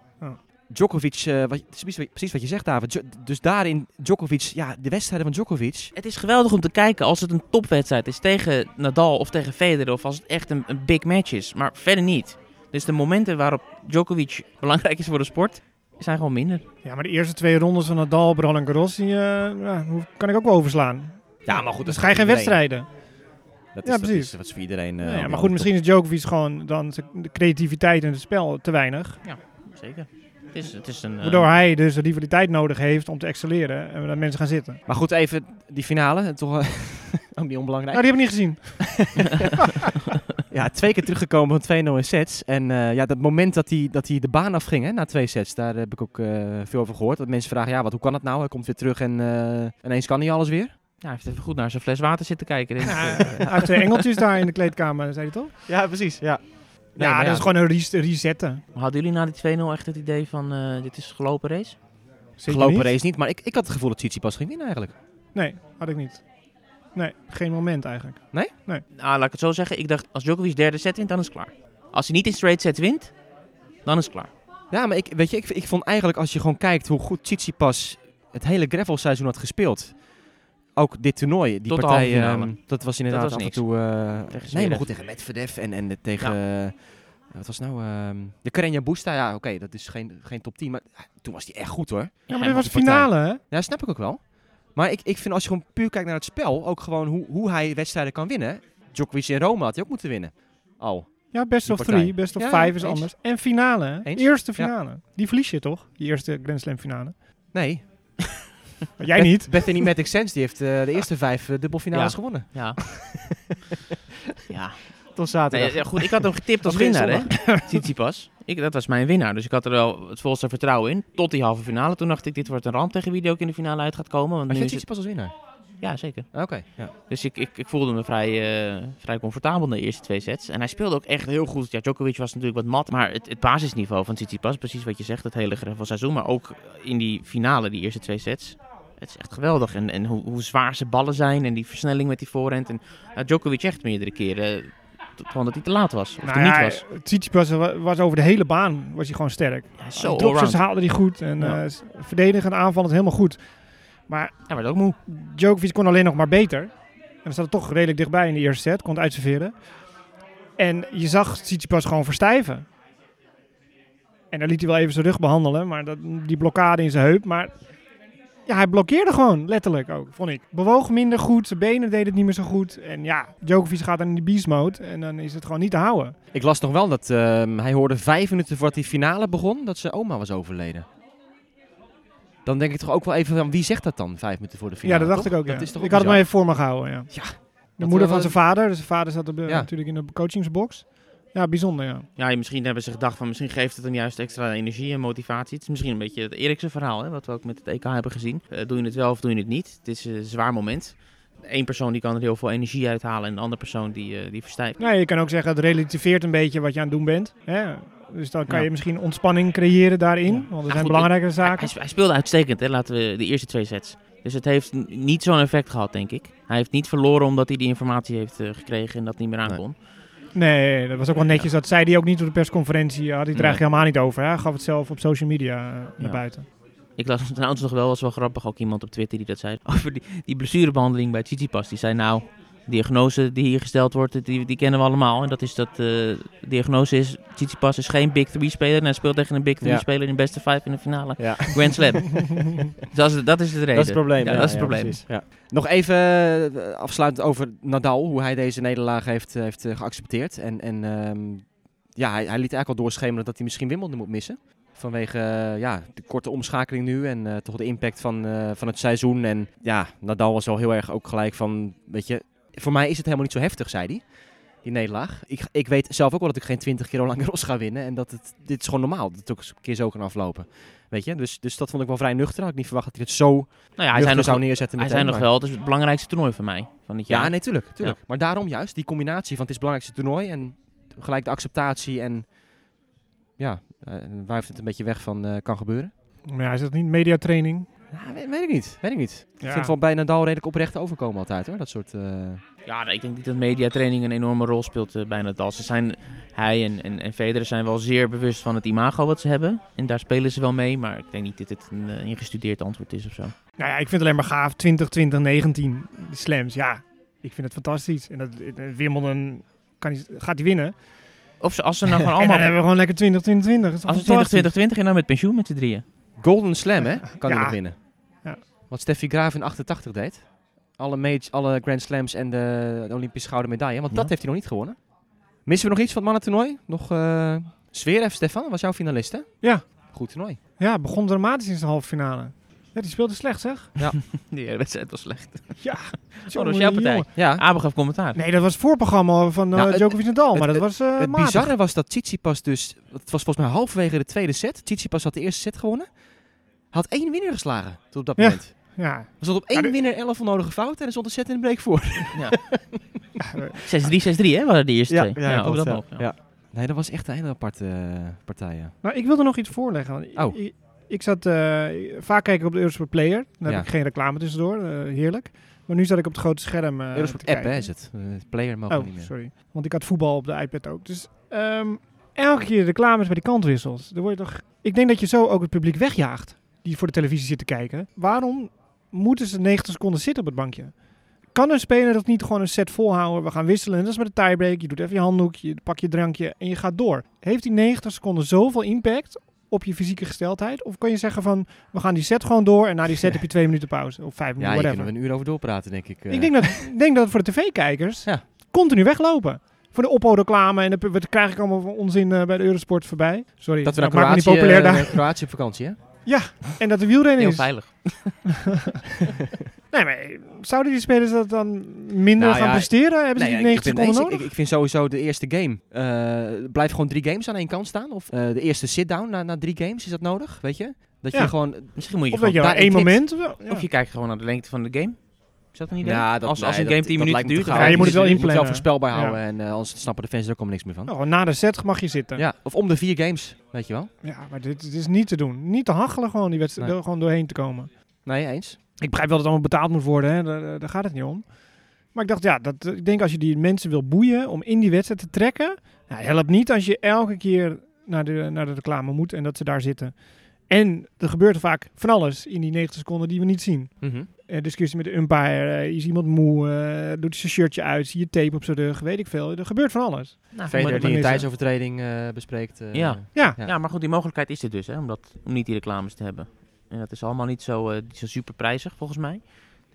Ja. Djokovic, eh, wat, precies, wat- precies wat je zegt David. Dus daarin Djokovic, ja, de wedstrijden van Djokovic. Het is geweldig om te kijken als het een topwedstrijd is tegen Nadal of tegen Federer. Of als het echt een, een big match is. Maar verder niet. Dus de momenten waarop Djokovic belangrijk is voor de sport, zijn gewoon minder. Ja, maar de eerste twee rondes van Nadal, Roland Garros, die eh, ja, hoe- kan ik ook wel overslaan. Ja, maar goed, Dus dat ga je geen wedstrijden. Dat Ja, is, dat precies. is, dat is voor iedereen. eh, Ja, ja, maar goed, misschien is Djokovic gewoon dan de creativiteit in het spel te weinig. Zeker. Is, het is een... eh, Waardoor hij dus de rivaliteit nodig heeft om te excelleren en dat mensen gaan zitten. Maar goed, even die finale. Toch eh, ook niet onbelangrijk. Nou, die heb ik niet gezien. Ja, twee keer teruggekomen van 2-0 in sets. En eh, ja, dat moment dat hij, dat hij de baan afging hè, na twee sets, daar heb ik ook eh, veel over gehoord. Dat mensen vragen, ja, wat, hoe kan dat nou? Hij komt weer terug en eh, ineens kan hij alles weer. Ja, hij heeft even goed naar zijn fles water zitten kijken. denk ik. Ja, hij heeft twee engeltjes daar in de kleedkamer, zei hij toch? Ja, precies. Ja, Nee, ja, dat is gewoon een res- resetten. Hadden jullie na die 2-0 echt het idee van eh, dit is gelopen race? Zeker gelopen niet. race niet, maar ik, ik had het gevoel dat Tsitsipas ging winnen eigenlijk. Nee, had ik niet. Nee, geen moment eigenlijk. Nou, laat ik het zo zeggen. Ik dacht, als Djokovic derde set wint, dan is het klaar. Als hij niet in straight set wint, dan is het klaar. Ja, maar ik, weet je, ik, ik vond eigenlijk als je gewoon kijkt hoe goed Tsitsipas het hele gravelseizoen had gespeeld. Ook dit toernooi, die Tot de partij, ehm, dat was inderdaad was af en toe... Tegen nee, maar goed, tegen Medvedev en, en de- tegen... eh, wat was nou? ehm, de Carreño Busta, ja oké, dat is geen, geen top 10, maar toen was hij echt goed hoor. Ja, maar dit was finale, hè? Ja, snap ik ook wel. Maar ik, ik vind als je gewoon puur kijkt naar het spel, ook gewoon hoe, hoe hij wedstrijden kan winnen. Djokovic in Rome had hij ook moeten winnen. Al. Ja, best of partij. three, best of Ja, five ja, is eens. anders. En finale, hè? Eerste Ja. finale. Die verlies je toch? Die eerste Grand Slam finale. Nee. Maar jij niet. Bethany Matic Sens, die heeft eh, de eerste vijf uh, dubbelfinales Ja. gewonnen. Ja. ja. Tot zaterdag. Nee, goed, ik had hem getipt als winnaar, hè? Tsitsipas. Ik, dat was mijn winnaar. Dus ik had er wel het volste vertrouwen in. Tot die halve finale. Toen dacht ik, dit wordt een ramp tegen wie die ook in de finale uit gaat komen. Want Had nu je. Tsitsipas als winnaar? Ja, zeker. Oké, ja. Dus ik, ik, ik voelde me vrij, eh, vrij comfortabel in de eerste twee sets. En hij speelde ook echt heel goed. Ja, Djokovic was natuurlijk wat mat. Maar het, het basisniveau van Tsitsipas, precies wat je zegt, het hele van seizoen. Maar ook in die finale, die eerste twee sets. Het is echt geweldig. En, en hoe, hoe zwaar zijn ballen zijn. En die versnelling met die voorhand. En Djokovic echt meerdere keren. eh, gewoon dat hij te laat was. Of Nou er ja, niet was. Tsitsipas wa- was over de hele baan was hij gewoon sterk. Ja, zo Dropsets haalde hij goed. En Ja. eh, verdedigen en aanvallen helemaal goed. Maar Hij werd ook moe. Djokovic kon alleen nog maar beter. En dan zat het toch redelijk dichtbij in de eerste set. Kon het uitserveren. En je zag Tsitsipas gewoon verstijven. En dan liet hij wel even zijn rug behandelen. Maar dat, die blokkade in zijn heup. Maar ja, hij blokkeerde gewoon. Letterlijk ook, vond ik. Bewoog minder goed. Zijn benen deden het niet meer zo goed. En ja, Djokovic gaat dan in die beast mode. En dan is het gewoon niet te houden. Ik las nog wel dat ehm, hij hoorde vijf minuten voordat die finale begon dat zijn oma was overleden. Dan denk ik toch ook wel even van wie zegt dat dan vijf minuten voor de finale? ja, dat dacht toch? ik ook. Ja. Dat is toch ik ook had het maar even voor me gehouden. Ja. Ja. De moeder we van zijn vader. Dus zijn vader zat op de- Ja. natuurlijk in de coachingsbox. Ja, bijzonder ja. Ja, misschien hebben ze gedacht van misschien geeft het hem juist extra energie en motivatie. Het is misschien een beetje het Eriksen verhaal, hè, wat we ook met het EK hebben gezien. Eh, doe je het wel of doe je het niet? Het is een zwaar moment. Eén persoon die kan er heel veel energie uithalen en de andere persoon die, eh, die verstijft. Nou, je kan ook zeggen, het relativeert een beetje wat je aan het doen bent. Hè? Dus dan kan Ja. je misschien ontspanning creëren daarin. Ja. Want er Ja, zijn goed, belangrijke Hij, zaken. hij speelde uitstekend, hè, laten we de eerste twee sets. Dus het heeft niet zo'n effect gehad, denk ik. Hij heeft niet verloren omdat hij die informatie heeft eh, gekregen en dat niet meer aan Nee. Nee, dat was ook wel netjes. Dat zei hij ook niet op de persconferentie. Had hij het er eigenlijk helemaal niet over. Hij gaf het zelf op social media eh, naar buiten. Ik las trouwens nog wel, was wel grappig, ook iemand op Twitter die dat zei. Over die, die blessurebehandeling bij Tsitsipas. Die zei nou, diagnose die hier gesteld wordt, die, die kennen we allemaal. En dat is dat eh, de diagnose is, Tsitsipas is geen Big 3 speler. En hij speelt tegen een Big 3 Ja. speler in de beste 5 in de finale. Ja. Grand Slam. dus dat is, dat is de reden. Dat is het probleem. Dat is het probleem. Nog even eh, afsluitend over Nadal, hoe hij deze nederlaag heeft, eh, heeft eh, geaccepteerd. En, en ehm, ja, hij, hij liet eigenlijk al doorschemeren dat hij misschien Wimbledon moet missen. Vanwege eh, ja, de korte omschakeling nu en eh, toch de impact van, eh, van het seizoen. En ja, Nadal was wel heel erg ook gelijk van, weet je, voor mij is het helemaal niet zo heftig, zei hij. Die nederlaag. Ik, ik weet zelf ook wel dat ik geen 20 keer Roland Garros ga winnen. En dat het, dit is gewoon normaal, dat het ook eens een keer zo kan aflopen. Weet je, dus, dus dat vond ik wel vrij nuchter. Had ik niet verwacht dat hij het zo Nou ja, hij zei nog, zou neerzetten. hij zei nog wel, het is het belangrijkste toernooi van mij. Van dit jaar. Ja, nee, tuurlijk. tuurlijk. Maar daarom juist, die combinatie van het is het belangrijkste toernooi en gelijk de acceptatie en ja, eh wuift het een beetje weg van eh, kan gebeuren. Maar ja, is dat niet mediatraining? Ja, weet, weet ik niet, weet ik niet. Ik vind het wel bij Nadal redelijk oprecht overkomen altijd hoor, dat soort... eh, Ja, ik denk niet dat mediatraining een enorme rol speelt uh, bij Nadal. Ze zijn, hij en, en, en Federer zijn wel zeer bewust van het imago wat ze hebben. En daar spelen ze wel mee, maar ik denk niet dat het een uh, ingestudeerd antwoord is of zo. Nou ja, ik vind het alleen maar gaaf. 20, 20, 19 die slams. Ja, ik vind het fantastisch. En dat eh, Wimbledon kan hij, gaat hij winnen. Of ze, als ze nou gewoon En dan allemaal... hebben we gewoon lekker 20, 20, 20. Dat is toch Als ze 20, fantastisch? 20, 20 en dan met pensioen met z'n drieën. Golden Slam hè, kan hij nog winnen. Ja. Wat Steffi Graaf in 88 deed. Alle, alle Grand Slams en de, de Olympische gouden medaille. Want dat Ja. heeft hij nog niet gewonnen. Missen we nog iets van het mannentoernooi? Nog uh, Zverev, Stefan, was jouw finalist hè? Ja. Goed toernooi. Ja, begon dramatisch in zijn halve finale. Ja, die speelde slecht zeg. Die hele wedstrijd was slecht. Ja. Oh, dat was jouw partij. jongen. Ja, Abel gaf commentaar. Nee, dat was het voorprogramma van uh, Nou, Djokovic Nadal, maar het- dat was uh, Het matig. bizarre was dat Tsitsipas dus... Het was volgens mij halverwege de tweede set. Tsitsipas had de eerste set gewonnen. Had één winnaar geslagen tot op dat Ja. moment. Ja. Er stond op één Ja, de- winnaar elf onnodige fouten en er stond een set in de break voor. 6-3, 6-3 hè, waren de eerste twee. Ja, ook dat ja. nog. Ja. Ja. Nee, dat was echt een hele aparte eh, partij, ja. Nou, ik wilde nog iets voorleggen. want ik- Oh. Ik, ik zat uh, vaak kijken op de Eurosport Player. Dan Ja. heb ik geen reclame tussendoor. Uh, heerlijk. Maar nu zat ik op het grote scherm. Uh, Eurosport te app, kijken. hè, is het. Player mogen we Oh, niet meer. sorry. Want ik had voetbal op de iPad ook. Dus um, elke keer reclames bij die kantwissels. Dan word je toch... Ik denk dat je zo ook het publiek wegjaagt. Die voor de televisie zit te kijken. Waarom moeten ze 90 seconden zitten op het bankje? Kan een speler dat niet gewoon een set volhouden? We gaan wisselen. En dat is met de tiebreak. Je doet even je handdoek, je pak je drankje en je gaat door. Heeft die 90 seconden zoveel impact op je fysieke gesteldheid? Of kan je zeggen van, we gaan die set gewoon door en na die set heb je twee minuten pauze. Of vijf Ja, minuten, hier whatever. kunnen we een uur over doorpraten, denk ik. eh. Ik denk dat, denk dat voor de tv-kijkers Ja. continu weglopen. Voor de Oppo-reclame en de, wat krijg ik allemaal van onzin uh, bij de Eurosport voorbij. Sorry, dat we naar Kroatië, niet populair daar. Kroatië op vakantie, hè? Ja, en dat de wielrennen Heel is. veilig. Nee, maar zouden die spelers dat dan minder Nou gaan ja, presteren? Hebben ze die ik 90 ben seconden eens, nodig? ik, ik vind sowieso de eerste game. eh blijf gewoon drie games aan één kant staan. Of eh, de eerste sit-down na, na drie games. Is dat nodig? Weet je? Dat je Ja. gewoon. Misschien moet je of dat gewoon... je daar één in moment... of? Ja. Of je kijkt gewoon naar de lengte van de game. Is dat een idee? Ja, dat, als, een game dat- 10 dat minuten duurt... Ja, je moet het wel Dus moet inplannen. voorspelbaar Ja. houden. En eh, anders snappen de fans er ook allemaal niks meer van. Nou, gewoon na de set mag je zitten. Ja, of om de vier games, weet je wel. Ja, maar dit, dit is niet te doen. Niet te hachelen gewoon die wedstrijd, Nee. gewoon doorheen te komen. Nee, eens. Ik begrijp wel dat het allemaal betaald moet worden, hè. Daar, daar gaat het niet om. Maar ik dacht, ja, dat, ik denk als je die mensen wil boeien om in die wedstrijd te trekken, nou, helpt niet als je elke keer naar de, naar de reclame moet en dat ze daar zitten. En er gebeurt vaak van alles in die 90 seconden die we niet zien. Mhm. Eh, discussie met de umpire, eh, is iemand moe, eh, doet hij zijn shirtje uit, zie je tape op zijn rug, weet ik veel. Er gebeurt van alles. Nou, die een tijdsovertreding eh, bespreekt. eh, Ja. Ja, Ja. Ja, maar goed, die mogelijkheid is er dus, hè, om, dat, om niet die reclames te hebben. En dat is allemaal niet zo, eh, niet zo super prijzig, volgens mij.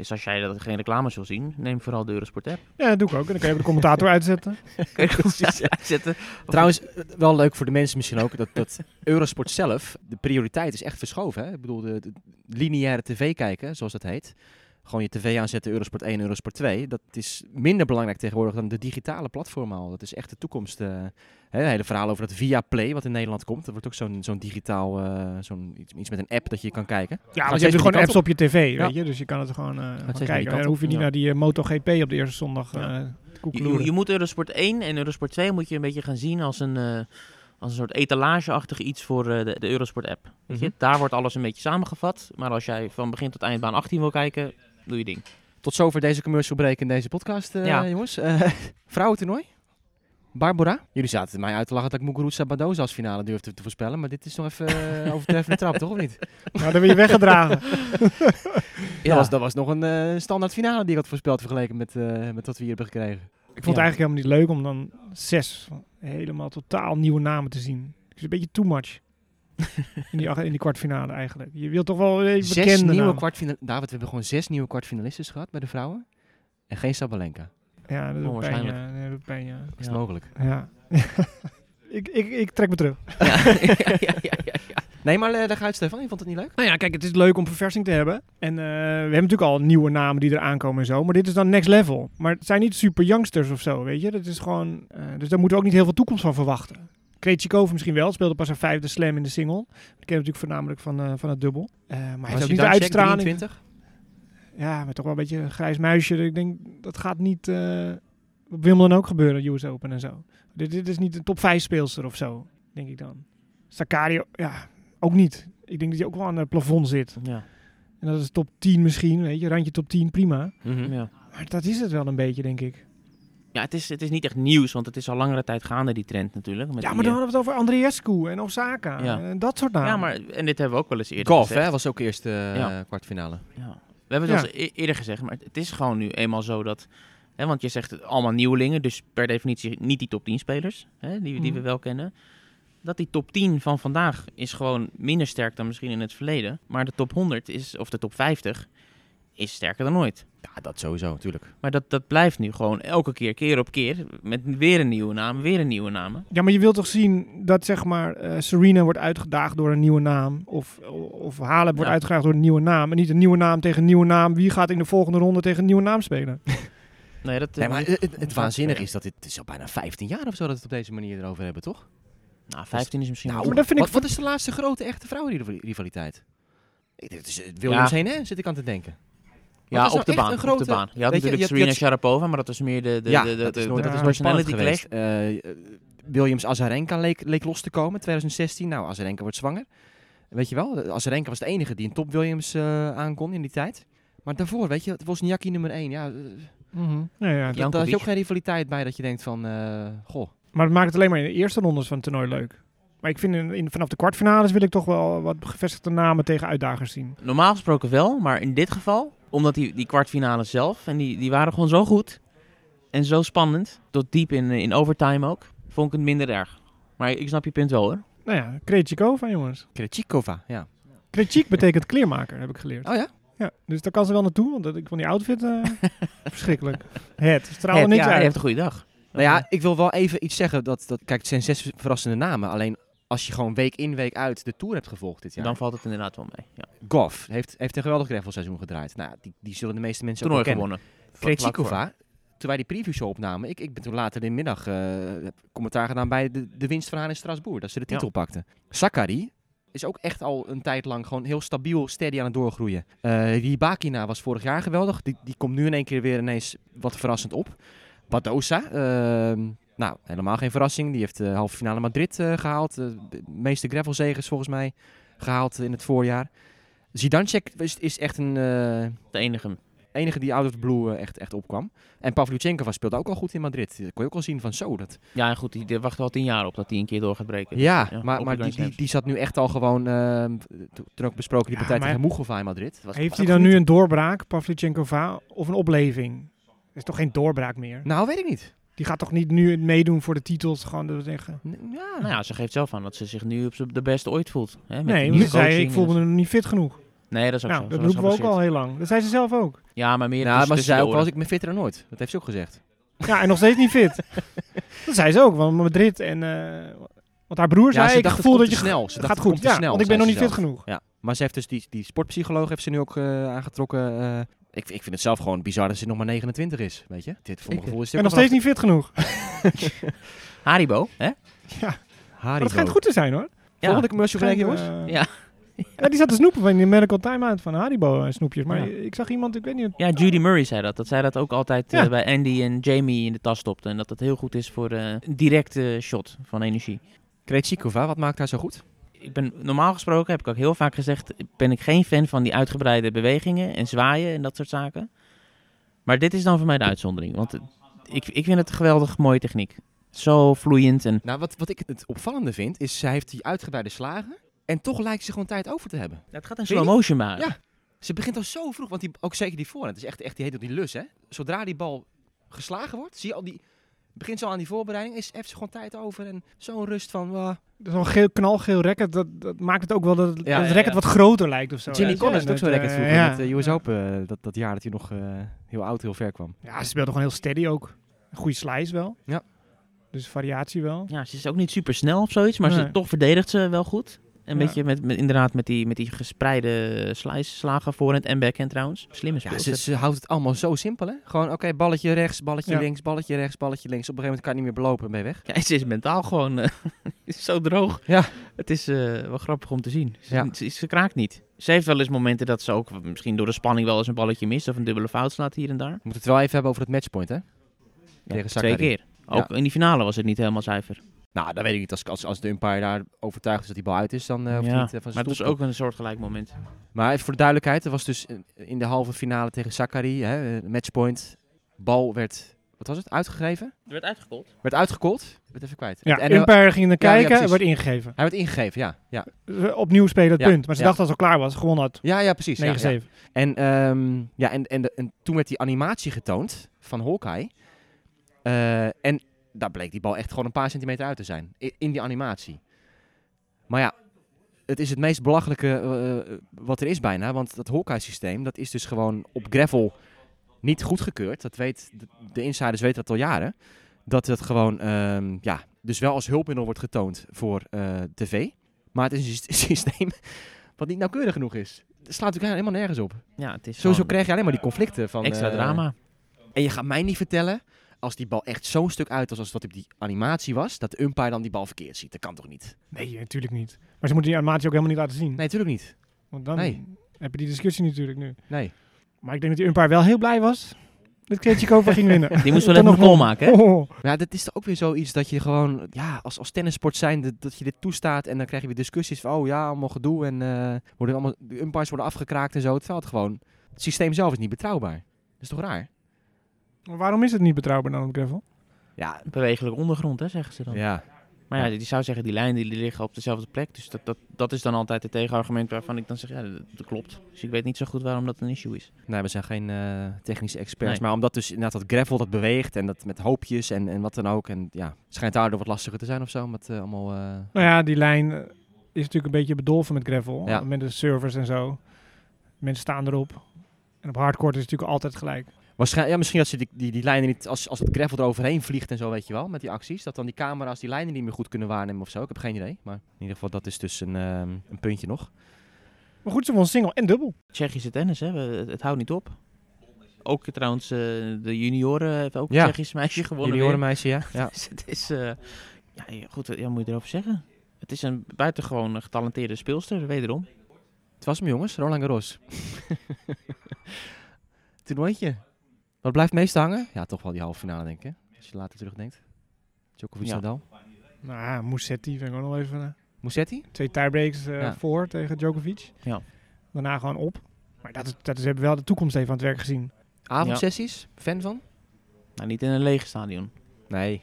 Dus als jij dat geen reclames wil zien, neem vooral de Eurosport app. ja, dat doe ik ook. En dan kan je even de commentator uitzetten. Kun je precies uitzetten. Trouwens, wel leuk voor de mensen misschien ook, dat, dat Eurosport zelf, de prioriteit is echt verschoven. Hè? Ik bedoel, de, de lineaire tv kijken, zoals dat heet. Gewoon je tv aanzetten, Eurosport 1, Eurosport 2. Dat is minder belangrijk tegenwoordig dan de digitale platformen al. Dat is echt de toekomst. eh. hè, het hele verhaal over dat Via Play, wat in Nederland komt. Dat wordt ook zo'n zo'n digitaal, eh, zo'n, iets, iets met een app dat je kan kijken. Ja, want je hebt gewoon apps op je tv, Ja. weet je. Dus je kan het gewoon, eh, kijken. En dan hoef je niet Ja. naar die MotoGP op de eerste zondag Ja. eh te Je, je, je moet Eurosport 1 en Eurosport 2 moet je een beetje gaan zien als een, eh, als een soort etalageachtig iets voor eh, de, de Eurosport app. Weet je? Mhm. Daar wordt alles een beetje samengevat. Maar als jij van begin tot eind baan 18 wil kijken, doe je ding. Tot zover deze commercial break in deze podcast, eh, Ja. jongens. Eh vrouwentoernooi. Barbara, jullie zaten mij uit te lachen dat ik Muguruza Badoza als finale durfde te voorspellen. Maar dit is nog even eh, overtreffende trap, toch? Of niet? Nou, dan ben je weggedragen. Dat, was, dat was nog een eh, standaard finale die ik had voorspeld vergeleken met, eh, met wat we hier hebben gekregen. Ik vond het eigenlijk helemaal niet leuk om dan zes helemaal totaal nieuwe namen te zien. Het is een beetje too much. In, die, in die kwartfinale eigenlijk. Je wilt toch wel even Zes bekende nieuwe kwartfinalisten. David, we hebben gewoon zes nieuwe kwartfinalisten gehad bij de vrouwen. En geen Sabalenka. Ja, dat doet pijn. Ja, dat doet pijn, ja. Is het mogelijk? ja. ik, ik, ik trek me terug. Ja, ja, ja. Nee, maar uh, leg uit Stefan, je vond het niet leuk? Nou ja, kijk, het is leuk om verversing te hebben. En eh, we hebben natuurlijk al nieuwe namen die er aankomen en zo. Maar dit is dan next level. Maar het zijn niet super youngsters of zo, weet je. Dat is gewoon... eh, dus daar moeten we ook niet heel veel toekomst van verwachten. Krejcikov misschien wel. Speelde pas haar vijfde slam in de single. Dat ken je natuurlijk voornamelijk van, eh, van het dubbel. Eh, maar hij heeft ook niet de uitstraling. 23? Ja, maar toch wel een beetje een grijs muisje. Ik denk, dat gaat niet eh op Wimbledon ook gebeuren, US Open en zo. Dit, dit is niet een top 5 speelster of zo, denk ik dan. Sakari, ja, ook niet. Ik denk dat hij ook wel aan het plafond zit. Ja. En dat is top 10 misschien, weet je. Randje top 10, prima. Mhm. Ja. Maar dat is het wel een beetje, denk ik. Ja, het is, het is niet echt nieuws, want het is al langere tijd gaande, die trend natuurlijk. Met Ja, die, maar dan eh, hadden we het over Andreescu en Osaka. Ja. En dat soort namen. Ja, maar, en dit hebben we ook wel eens eerder Golf, gezegd. hè, was ook eerst de Ja. kwartfinale. Ja. We hebben het Ja. al eens e- eerder gezegd, maar het- is gewoon nu eenmaal zo dat... Hè, want je zegt allemaal nieuwelingen, dus per definitie niet die top 10 spelers, hè, die, die we Mhm. wel kennen. Dat die top 10 van vandaag is gewoon minder sterk dan misschien in het verleden. Maar de top 100 is, of de top 50 is sterker dan ooit. Ja, dat sowieso, natuurlijk. Maar dat, dat blijft nu gewoon elke keer, keer op keer, met weer een nieuwe naam, weer een nieuwe naam. Ja, maar je wilt toch zien dat zeg maar eh, Serena wordt uitgedaagd door een nieuwe naam. Of, of Halep wordt Ja. uitgedaagd door een nieuwe naam. En niet een nieuwe naam tegen een nieuwe naam. Wie gaat in de volgende ronde tegen een nieuwe naam spelen? Nee, dat, Nee, eh, maar het, het, het waanzinnige Ja. is dat dit het is al bijna 15 jaar of zo dat we het op deze manier erover hebben, toch? Nou, 15 is misschien Nou, maar dat vind ik wat, wat is de laatste grote echte vrouwenrivaliteit? Ik- Het is eh, Williams Ja. heen, hè? Zit ik aan te denken. Ja, op de baan. een Op grote- de baan. Je had je, natuurlijk je Serena je had- Sharapova, maar dat was meer de, de, ja, de, de, dat is de- nooit, de dat is nooit spannend personality geweest. clash. Eh, Williams Azarenka leek, leek los te komen, 2016. Nou, Azarenka wordt zwanger. Weet je wel, Azarenka was de enige die een top Williams eh aankon in die tijd. Maar daarvoor, weet je, het was Niaki nummer 1. Ja, eh, Ja, ja, daar Jankovic. had je ook geen rivaliteit bij dat je denkt van, eh, goh. Maar het maakt het alleen maar in de eerste rondes van het toernooi leuk. Maar ik vind in, in- vanaf de kwartfinales wil ik toch wel wat gevestigde namen tegen uitdagers zien. Normaal gesproken wel, maar in dit geval, omdat die, die kwartfinale zelf, en die, die waren gewoon zo goed en zo spannend, tot diep in, in overtime ook, vond ik het minder erg. Maar ik snap je punt wel hoor. Nou ja, Krejcikova jongens. Krejcikova, ja. Krejcik betekent kleermaker, heb ik geleerd. Oh ja? Ja, dus daar kan ze wel naartoe, want dat- ik vond die outfit eh, verschrikkelijk. Het, straalde Het, niks ja, hij uit. heeft een goede dag. Nou ja, ik wil wel even iets zeggen. Dat, dat, kijk, het zijn zes verrassende namen. Alleen als je gewoon week in, week uit de Tour hebt gevolgd dit jaar. Dan valt het inderdaad wel mee. Ja. Goff heeft, heeft een geweldig gravelseizoen gedraaid. Nou, die, die zullen de meeste mensen ook wel Toernooi kennen. gewonnen. Krejcikova, toen wij die previewshow opnamen, ik, ik ben toen later in de middag eh, commentaar gedaan bij de, de winst van haar in Strasbourg, dat ze de Ja. titel pakte. Sakari is ook echt al een tijd lang gewoon heel stabiel, steady aan het doorgroeien. Eh die Bakina was vorig jaar geweldig, die, die komt nu in één keer weer ineens wat verrassend op. Badosa, ehm, nou helemaal geen verrassing, die heeft de halve finale Madrid eh, gehaald, Eh, de meeste gravelzegers volgens mij gehaald in het voorjaar. Zidancek is, is echt een... eh, De enige. enige die out of the blue eh, echt, echt opkwam. En Pavlyuchenkova speelde ook al goed in Madrid. Dat kon je ook al zien van zo. Dat... Ja, en goed, die, die wacht al tien jaar op dat hij een keer door gaat breken. Ja, Ja, maar, maar die, die, zat nu echt al gewoon... ehm, to- toen ook besproken die Ja, partij maar- tegen Mugova in Madrid. Was- Heeft was hij dan nu een doorbraak, Pavlyuchenkova, of een opleving? Dat is toch geen doorbraak meer? Nou, weet ik niet. Die gaat toch niet nu meedoen voor de titels? Gewoon dat zeggen. Ja. Nou ja, ze geeft zelf aan dat ze zich nu op de beste ooit voelt. Hè, met nee, die zei, ik voelde en- me nog niet fit genoeg. Nee, dat is ook Nou, zo. dat roepen we ook al heel lang. Dat zei ze zelf ook. Ja, maar meer Nou, maar ze zei ook wel, oren. ik ben fitter dan nooit. Dat heeft ze ook gezegd. Ja, en nog steeds niet fit. dat zei ze ook, want Madrid en... eh, want haar broer Ja, zei, ze ik voel dat je... snel. Ze gaat goed, ja, snel, want ik ben nog niet fit zelf. genoeg. Ja, maar ze heeft dus die, die sportpsycholoog heeft ze nu ook eh, aangetrokken. eh. Ik, ik vind het zelf gewoon bizar dat ze nog maar 29 is, weet je. Dit, voor mijn Ik- gevoel is En nog steeds niet fit genoeg. Haribo, hè? Ja, maar Haribo. dat schijnt goed te zijn hoor. Ja. Volgende commercial Schijnt, jongens. eh, Ja. ja, die zat te snoepen van die medical time-out van Haribo eh, snoepjes. Maar Ja. ik zag iemand, ik weet niet... Ja, Judy Murray zei dat. Dat zij dat ook altijd eh, bij Andy en Jamie in de tas stopte. En dat dat heel goed is voor eh, een directe shot van energie. Krejcikova, wat maakt haar zo goed? Ik ben normaal gesproken, heb ik ook heel vaak gezegd, ben ik geen fan van die uitgebreide bewegingen en zwaaien en dat soort zaken. Maar dit is dan voor mij de uitzondering. Want ik, ik vind het een geweldig mooie techniek. Zo vloeiend en Nou, wat, wat ik het opvallende vind, is zij heeft die uitgebreide slagen. En toch lijkt ze gewoon tijd over te hebben. het gaat in slow motion maar. Ja. Ze begint al zo vroeg, want die, ook zeker die voorhand. Het is echt, echt die heet op die lus, hè. Zodra die bal geslagen wordt, zie je al die... Begint zo aan die voorbereiding, is, heeft ze gewoon tijd over. En zo'n rust van... wah. Zo'n geel, knalgeel racket, dat, dat maakt het ook wel dat het, Ja, dat het ja, racket ja. wat groter lijkt of zo. Jimmy Ja, Connors had ook zo'n racket eh, vroeger ja. met de US Open. eh, dat, dat jaar dat hij nog eh, heel oud, heel ver kwam. Ja, ze speelt toch gewoon heel steady ook. Goede slice wel. Ja. Dus variatie wel. Ja, ze is ook niet super snel of zoiets, maar Nee. ze, toch verdedigt ze wel goed. Een Ja. beetje met, met, inderdaad met die, met die gespreide slice slagen voorhand en backhand trouwens. Slimme Ja, speelster. ze, ze houdt het allemaal zo simpel, hè. Gewoon, oké, balletje rechts, balletje Ja. links, balletje rechts, balletje links. Op een gegeven moment kan je niet meer belopen en ben je weg. Ja, ze is mentaal gewoon eh, is zo droog. Ja. Het is eh, wel grappig om te zien. Ze, Ja. ze, ze kraakt niet. Ze heeft wel eens momenten dat ze ook misschien door de spanning wel eens een balletje mist of een dubbele fout slaat hier en daar. We moeten het wel even hebben over het matchpoint, hè. Ja, Tegen twee keer. Ook in die finale was het niet helemaal zuiver. Nou, dat weet ik niet. Als, als, als de umpire daar overtuigd is dat die bal uit is, dan uh, ja, niet eh, van maar het was ook een soortgelijk moment. Maar even voor de duidelijkheid, er was dus in- de halve finale tegen Sakari, hè, eh, matchpoint. Bal werd, wat was het, uitgegeven? Er werd uitgekold. Werd ben het even kwijt. Ja, en, umpire ging naar ja, ja, kijken, precies. werd ingegeven. hij werd ingegeven, ja. Ja, opnieuw spelen het Ja, punt. Maar ze ja. dacht als het al klaar was, gewonnen had. ja, ja precies. ja, 9-7. ja. En, ehm, ja, en, en, de- en toen werd die animatie getoond van Hawkeye. Eh, en daar bleek die bal echt gewoon een paar centimeter uit te zijn. In, in die animatie. Maar ja, het is het meest belachelijke eh, wat er is bijna. Want dat Hawkeye-systeem, dat is dus gewoon op gravel niet goedgekeurd. Dat weet, de, de insiders weten dat al jaren. Dat het gewoon, ehm, ja, dus wel als hulpmiddel wordt getoond voor eh, tv. Maar het is een syst- systeem wat niet nauwkeurig genoeg is. Het slaat natuurlijk helemaal nergens op. Ja, het is Sowieso krijg je alleen maar die conflicten van... extra eh, drama. En je gaat mij niet vertellen, als die bal echt zo'n stuk uit was als dat op die animatie was, dat de umpire dan die bal verkeerd ziet. Dat kan toch niet? Nee, natuurlijk niet. Maar ze moeten die animatie ook helemaal niet laten zien. Nee, natuurlijk niet. Want dan Nee. heb je die discussie natuurlijk nu. Nee. Maar ik denk dat die umpire wel heel blij was dat Krejcikova ging winnen. Die moest wel even een nog goal maken, hè? Oh, Maar ja, dat is toch ook weer zoiets dat je gewoon, ja, als, als tennissport zijn, dat, dat je dit toestaat en dan krijg je weer discussies van, oh ja, allemaal gedoe en eh, worden allemaal, de umpires worden afgekraakt en zo. Terwijl het gewoon, het systeem zelf is niet betrouwbaar. Dat is toch raar? Maar waarom is het niet betrouwbaar dan op gravel? Ja, Bewegelijke ondergrond, hè, zeggen ze dan. ja. Maar ja, die zou zeggen, die lijnen die liggen op dezelfde plek. Dus dat, dat, dat is dan altijd het tegenargument waarvan ik dan zeg, ja, dat, dat klopt. Dus ik weet niet zo goed waarom dat een issue is. Nee, we zijn geen eh, technische experts. Nee. Maar omdat dus inderdaad dat gravel dat beweegt en dat met hoopjes en, en wat dan ook. En ja, het schijnt daardoor wat lastiger te zijn of zo. Met eh, allemaal... eh, Nou ja, die lijn is natuurlijk een beetje bedolven met gravel. Ja. Met de servers en zo. Mensen staan erop. En op hardcore is het natuurlijk altijd gelijk. Waarschijnlijk, ja, misschien dat ze die, die, die lijnen niet, als, als het gravel eroverheen vliegt en zo, weet je wel, met die acties, dat dan die camera's die lijnen niet meer goed kunnen waarnemen of zo. Ik heb geen idee, maar in ieder geval dat is dus een, ehm, een puntje nog. Maar goed, ze won single en dubbel. Tsjechische tennis, hè? we- Het, het houdt niet op. Ook trouwens, eh, de junioren heeft ook een Ja. Tsjechisch meisje gewonnen. Juniorenmeisje, ja. ja. Dus het is, eh, ja, goed, wat ja, moet je erover zeggen? Het is een buitengewoon getalenteerde speelster, wederom. Het was hem jongens, Roland Garros. Toernooitje. Wat blijft meest hangen? Ja, toch wel die halve finale denk ik? Als je later terugdenkt. Djokovic Ja. Nadal. Nou, Musetti vind ik ook nog even... Musetti? twee tiebreaks eh, Ja. voor tegen Djokovic. Ja. Daarna gewoon op. Maar dat is, dat is, ze hebben wel de toekomst even aan het werk gezien. Avondsessies? Fan van? Nou, niet in een leeg stadion. Nee.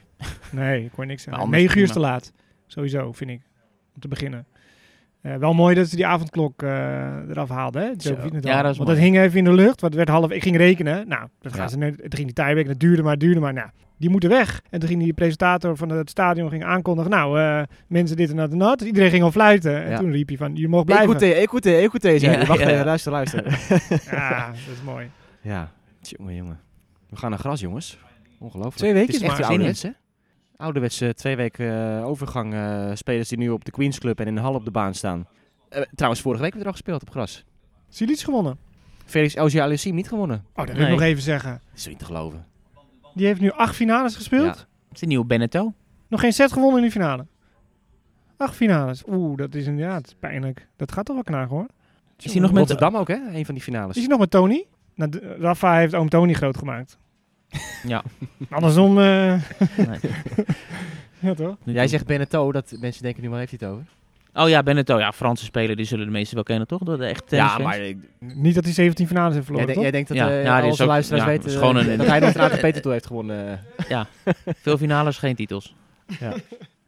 Nee, ik hoor niks aan. anders 9 uur is te laat. Sowieso, vind ik. Om te beginnen. Eh, wel mooi dat ze die avondklok eh, eraf haalden. Hè? Ja, al. dat is Want mooi. dat hing even in de lucht. Want het werd half... Ik ging rekenen. Nou, dat gaan ze net, het ging die tiebreak. Dat duurde maar, duurde maar. Nou, die moeten weg. En toen ging die presentator van het stadion ging aankondigen. Nou, eh, mensen dit en dat en dat. Dus iedereen ging al fluiten. En Ja. toen riep hij van, je mag blijven. Écoutez, écoutez, zei Ja. Wacht ja, even, luister, luister. Ja, dat is mooi. ja, jongen, jongen. We gaan naar gras, jongens. Ongelooflijk. Twee Het is echt maar. ouderwets, hè? Ouderwets eh, twee weken eh, overgang eh, spelers die nu op de Queens Club en in de hal op de baan staan. Eh, trouwens, vorige week hebben we er al gespeeld op gras. Silic gewonnen. Felix Auger-Aliassime niet gewonnen. Oh, dat wil Nee. ik nog even zeggen. Dat is niet te geloven. Die heeft nu acht finales gespeeld. Ja. Het is de nieuwe Benetto. Nog geen set gewonnen in die finale. Acht finales. Oeh, dat is inderdaad pijnlijk. Dat gaat toch wel knagen hoor. Is hij nog met Rotterdam ook, hè? Een van die finales. Is hij nog met Tony? Nou, Rafa heeft oom Tony groot gemaakt. Ja. Andersom. eh, Nee. ja, toch? Jij zegt Beneteau, dat mensen denken nu, waar heeft hij het over? Oh ja, Benetto. Ja, Franse speler, die zullen de meesten wel kennen, toch? De echte Ja, maar ik- Niet dat hij 17 finales heeft jij, verloren, denk- toch? jij denkt dat Ja, eh, ja, die al is onze ook- luisteraars ja, weten is eh, gewoon een- dat hij nog een ATP-titel heeft gewonnen. eh. Veel finales, geen titels.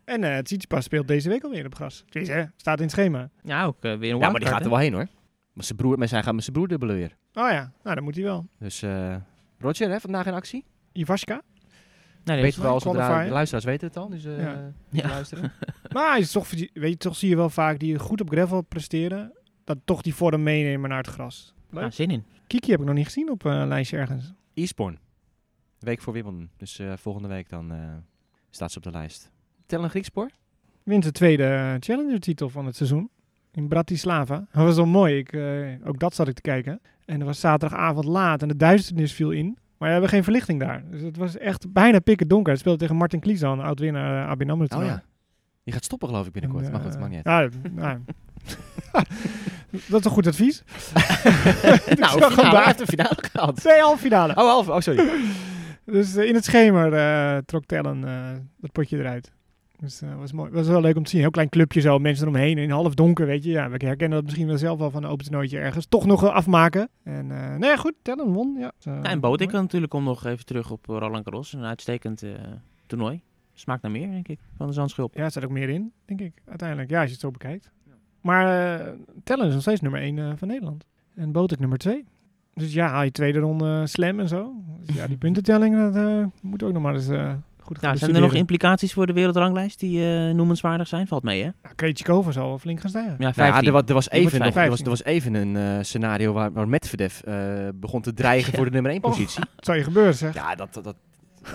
En eh Tsitsipas speelt deze week alweer op gras. Tenminste, hè, staat in het schema. Ja, ook eh, weer een Ja, maar die wildcard, gaat er wel heen, hoor. Maar zijn broer, maar zij gaat met zijn broer dubbelen weer. Oh ja, nou dan moet hij wel. Dus eh, Roger, hè, vandaag in actie. Ivaska. Nee, je zodra qualifier. de luisteraars weten het al. Dus eh Ja. ja. Ja. luisteren. Maar hij is toch, weet je, toch zie je wel vaak die goed op gravel presteren. Dat toch die vorm meenemen naar het gras. is- ja, zin in. Kiki heb ik nog niet gezien op eh, een lijstje ergens. Eastbourne. Week voor Wimbledon. Dus eh, volgende week dan eh, staat ze op de lijst. Tel een Griekspoor? Wint de tweede eh, Challenger-titel van het seizoen. In Bratislava. Dat was wel mooi. Ik, eh, ook dat zat ik te kijken. En het was zaterdagavond laat en de duisternis viel in. Maar we hebben geen verlichting daar. Dus het was echt bijna pikken donker. Het speelde tegen Martin Kliesdan, oud-winnaar uh, ABN AMRO. Oh ja. Die gaat stoppen geloof ik binnenkort. En, maar goed, eh, maakt niet uit. dat is een goed advies. nou, finale, heeft een finale gehaald. Twee halve finale. Oh, half. Oh, sorry. Dus eh, in het schemer eh, trok Tellen eh, dat potje eruit. Dus dat was mooi. was wel leuk om te zien. Heel klein clubje zo, mensen eromheen in half donker, weet je. Ja, we herkennen dat misschien wel zelf wel van een open toernooitje ergens. Toch nog wel afmaken. En eh nee, goed, Tellen won. Ja, eh, Ja, en Botik mooi. natuurlijk om nog even terug op eh, Roland Garros. Een uitstekend eh, toernooi. Smaakt naar meer, denk ik, van de Zandschulp. Ja, er staat ook meer in, denk ik, uiteindelijk. Ja, als je het zo bekijkt. Maar eh Tellen is nog steeds nummer 1 van Nederland. En Botik nummer 2. Dus ja, haal je tweede ronde slam en zo. Dus ja, die puntentelling, dat eh, moet ook nog maar eens eh, goed Nou, zijn er nog implicaties voor de wereldranglijst die eh, noemenswaardig zijn? Valt mee, hè? Nou, Krejcikova zal wel flink gaan stijgen. Ja, Nou 15. ja, er, wa- er was even, nog, er was, 15. er was even een eh, scenario waar, waar Medvedev eh, begon te dreigen voor de nummer 1 positie. Dat zou je gebeuren, zeg. Ja, dat, dat, dat-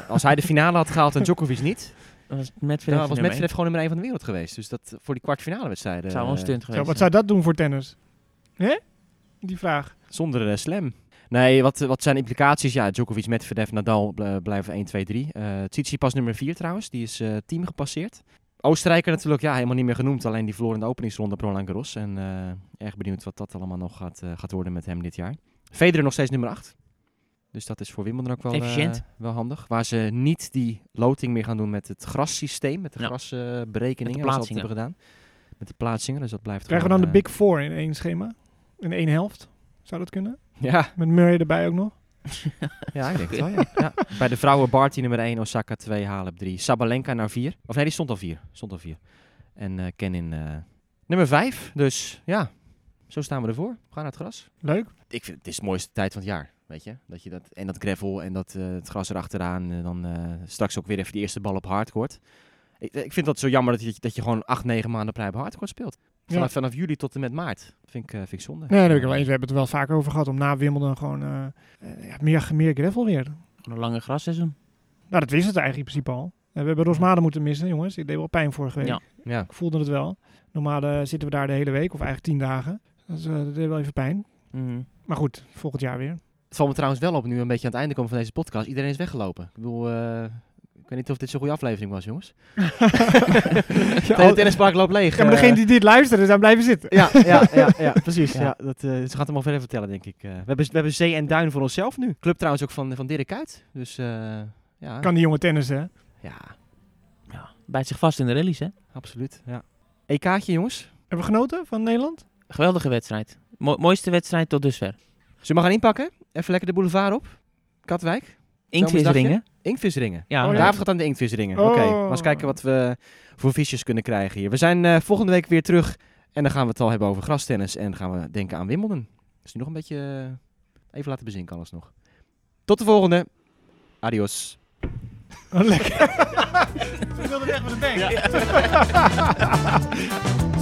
als hij de finale had gehaald en Djokovic niet, was dan was Medvedev gewoon nummer 1 van de wereld geweest. Dus dat voor die kwartfinale wedstrijden. Zou wel een stunt geweest wat zou dat doen voor tennis? Hè? Die vraag. Zonder slam. Nee, wat, wat zijn de implicaties? Ja, Djokovic, Medvedev, Nadal bl- blijven 1, 2, 3. Eh Tsitsipas nummer 4 trouwens, die is eh, team gepasseerd. Oostenrijker natuurlijk, ja, helemaal niet meer genoemd. Alleen die verloor in de openingsronde op Roland Garros. En eh, erg benieuwd wat dat allemaal nog gaat, eh, gaat worden met hem dit jaar. Federer nog steeds nummer 8. Dus dat is voor Wimbledon ook wel, eh, Efficiënt. wel handig. Waar ze niet die loting meer gaan doen met het grassysteem. Met de Ja. grasberekeningen. Met de dat hebben gedaan. Met de plaatsingen, dus dat blijft Krijgen we dan de eh, Big Four in één schema? In één helft? Zou dat kunnen? Ja, Met Murray erbij ook nog? Ja, ik denk het wel, ja. ja. Bij de vrouwen Barty nummer 1, Osaka 2, Halep 3. Sabalenka naar 4. Of nee, die stond al 4. Stond al 4. En eh Kenin eh, nummer 5. Dus ja, zo staan we ervoor. We gaan naar het gras. Leuk. Ik vind het is de mooiste tijd van het jaar, weet je. Dat je dat, en dat gravel en dat, eh, het gras erachteraan. En dan eh, straks ook weer even die eerste bal op hardcourt. Ik, ik vind dat zo jammer dat je, dat je gewoon 8, 9 maanden prij op hardcourt speelt. Ja. Vanaf, vanaf juli tot en met maart. Vind ik, eh, vind ik zonde. Nee, ben ik wel eens. We hebben het er wel vaker over gehad om na Wimbledon gewoon eh, eh, ja, meer, meer gravel weer. Een lange grasseizoen. Nou, dat wist het eigenlijk in principe al. We hebben Rosmade moeten missen, jongens. Ik deed wel pijn vorige week. Ja. Ja. Ik voelde het wel. Normaal zitten we daar de hele week, of eigenlijk tien dagen. Dat, eh, dat deed wel even pijn. Mhm. Maar goed, volgend jaar weer. Het valt me trouwens wel op nu we een beetje aan het einde komen van deze podcast. Iedereen is weggelopen. Ik bedoel, eh, ik weet niet of dit zo'n goede aflevering was, jongens. Het hele tennispark loopt leeg. Ja, maar eh. degene die dit luisteren, zijn blijven zitten. Ja, ja, ja, ja precies. Ja. Ja. dat, eh, ze gaat hem al verder vertellen, denk ik. Eh, we, hebben, we hebben zee en duin voor onszelf nu. Club trouwens ook van, van Dirk Kuyt. Dus eh, ja, Kan die jongen tennissen, hè? ja, Ja, bijt zich vast in de rallies, hè? absoluut. Ja. EK'tje, jongens. Hebben we genoten van Nederland? Geweldige wedstrijd. Mo- mooiste wedstrijd tot dusver. Zullen we gaan inpakken? Even lekker de boulevard op. Katwijk. Inktvisringen. Inktvisringen. Ja, Oh, ja. David gaat aan de inktvisringen. Oh. Oké, maar eens kijken wat we voor visjes kunnen krijgen hier. We zijn eh, volgende week weer terug. En dan gaan we het al hebben over grastennis. En gaan we denken aan Wimbledon. Dus nu nog een beetje eh, even laten bezinken alles nog. Tot de volgende. Adios. Oh, lekker. Ik wilde weg met de bank.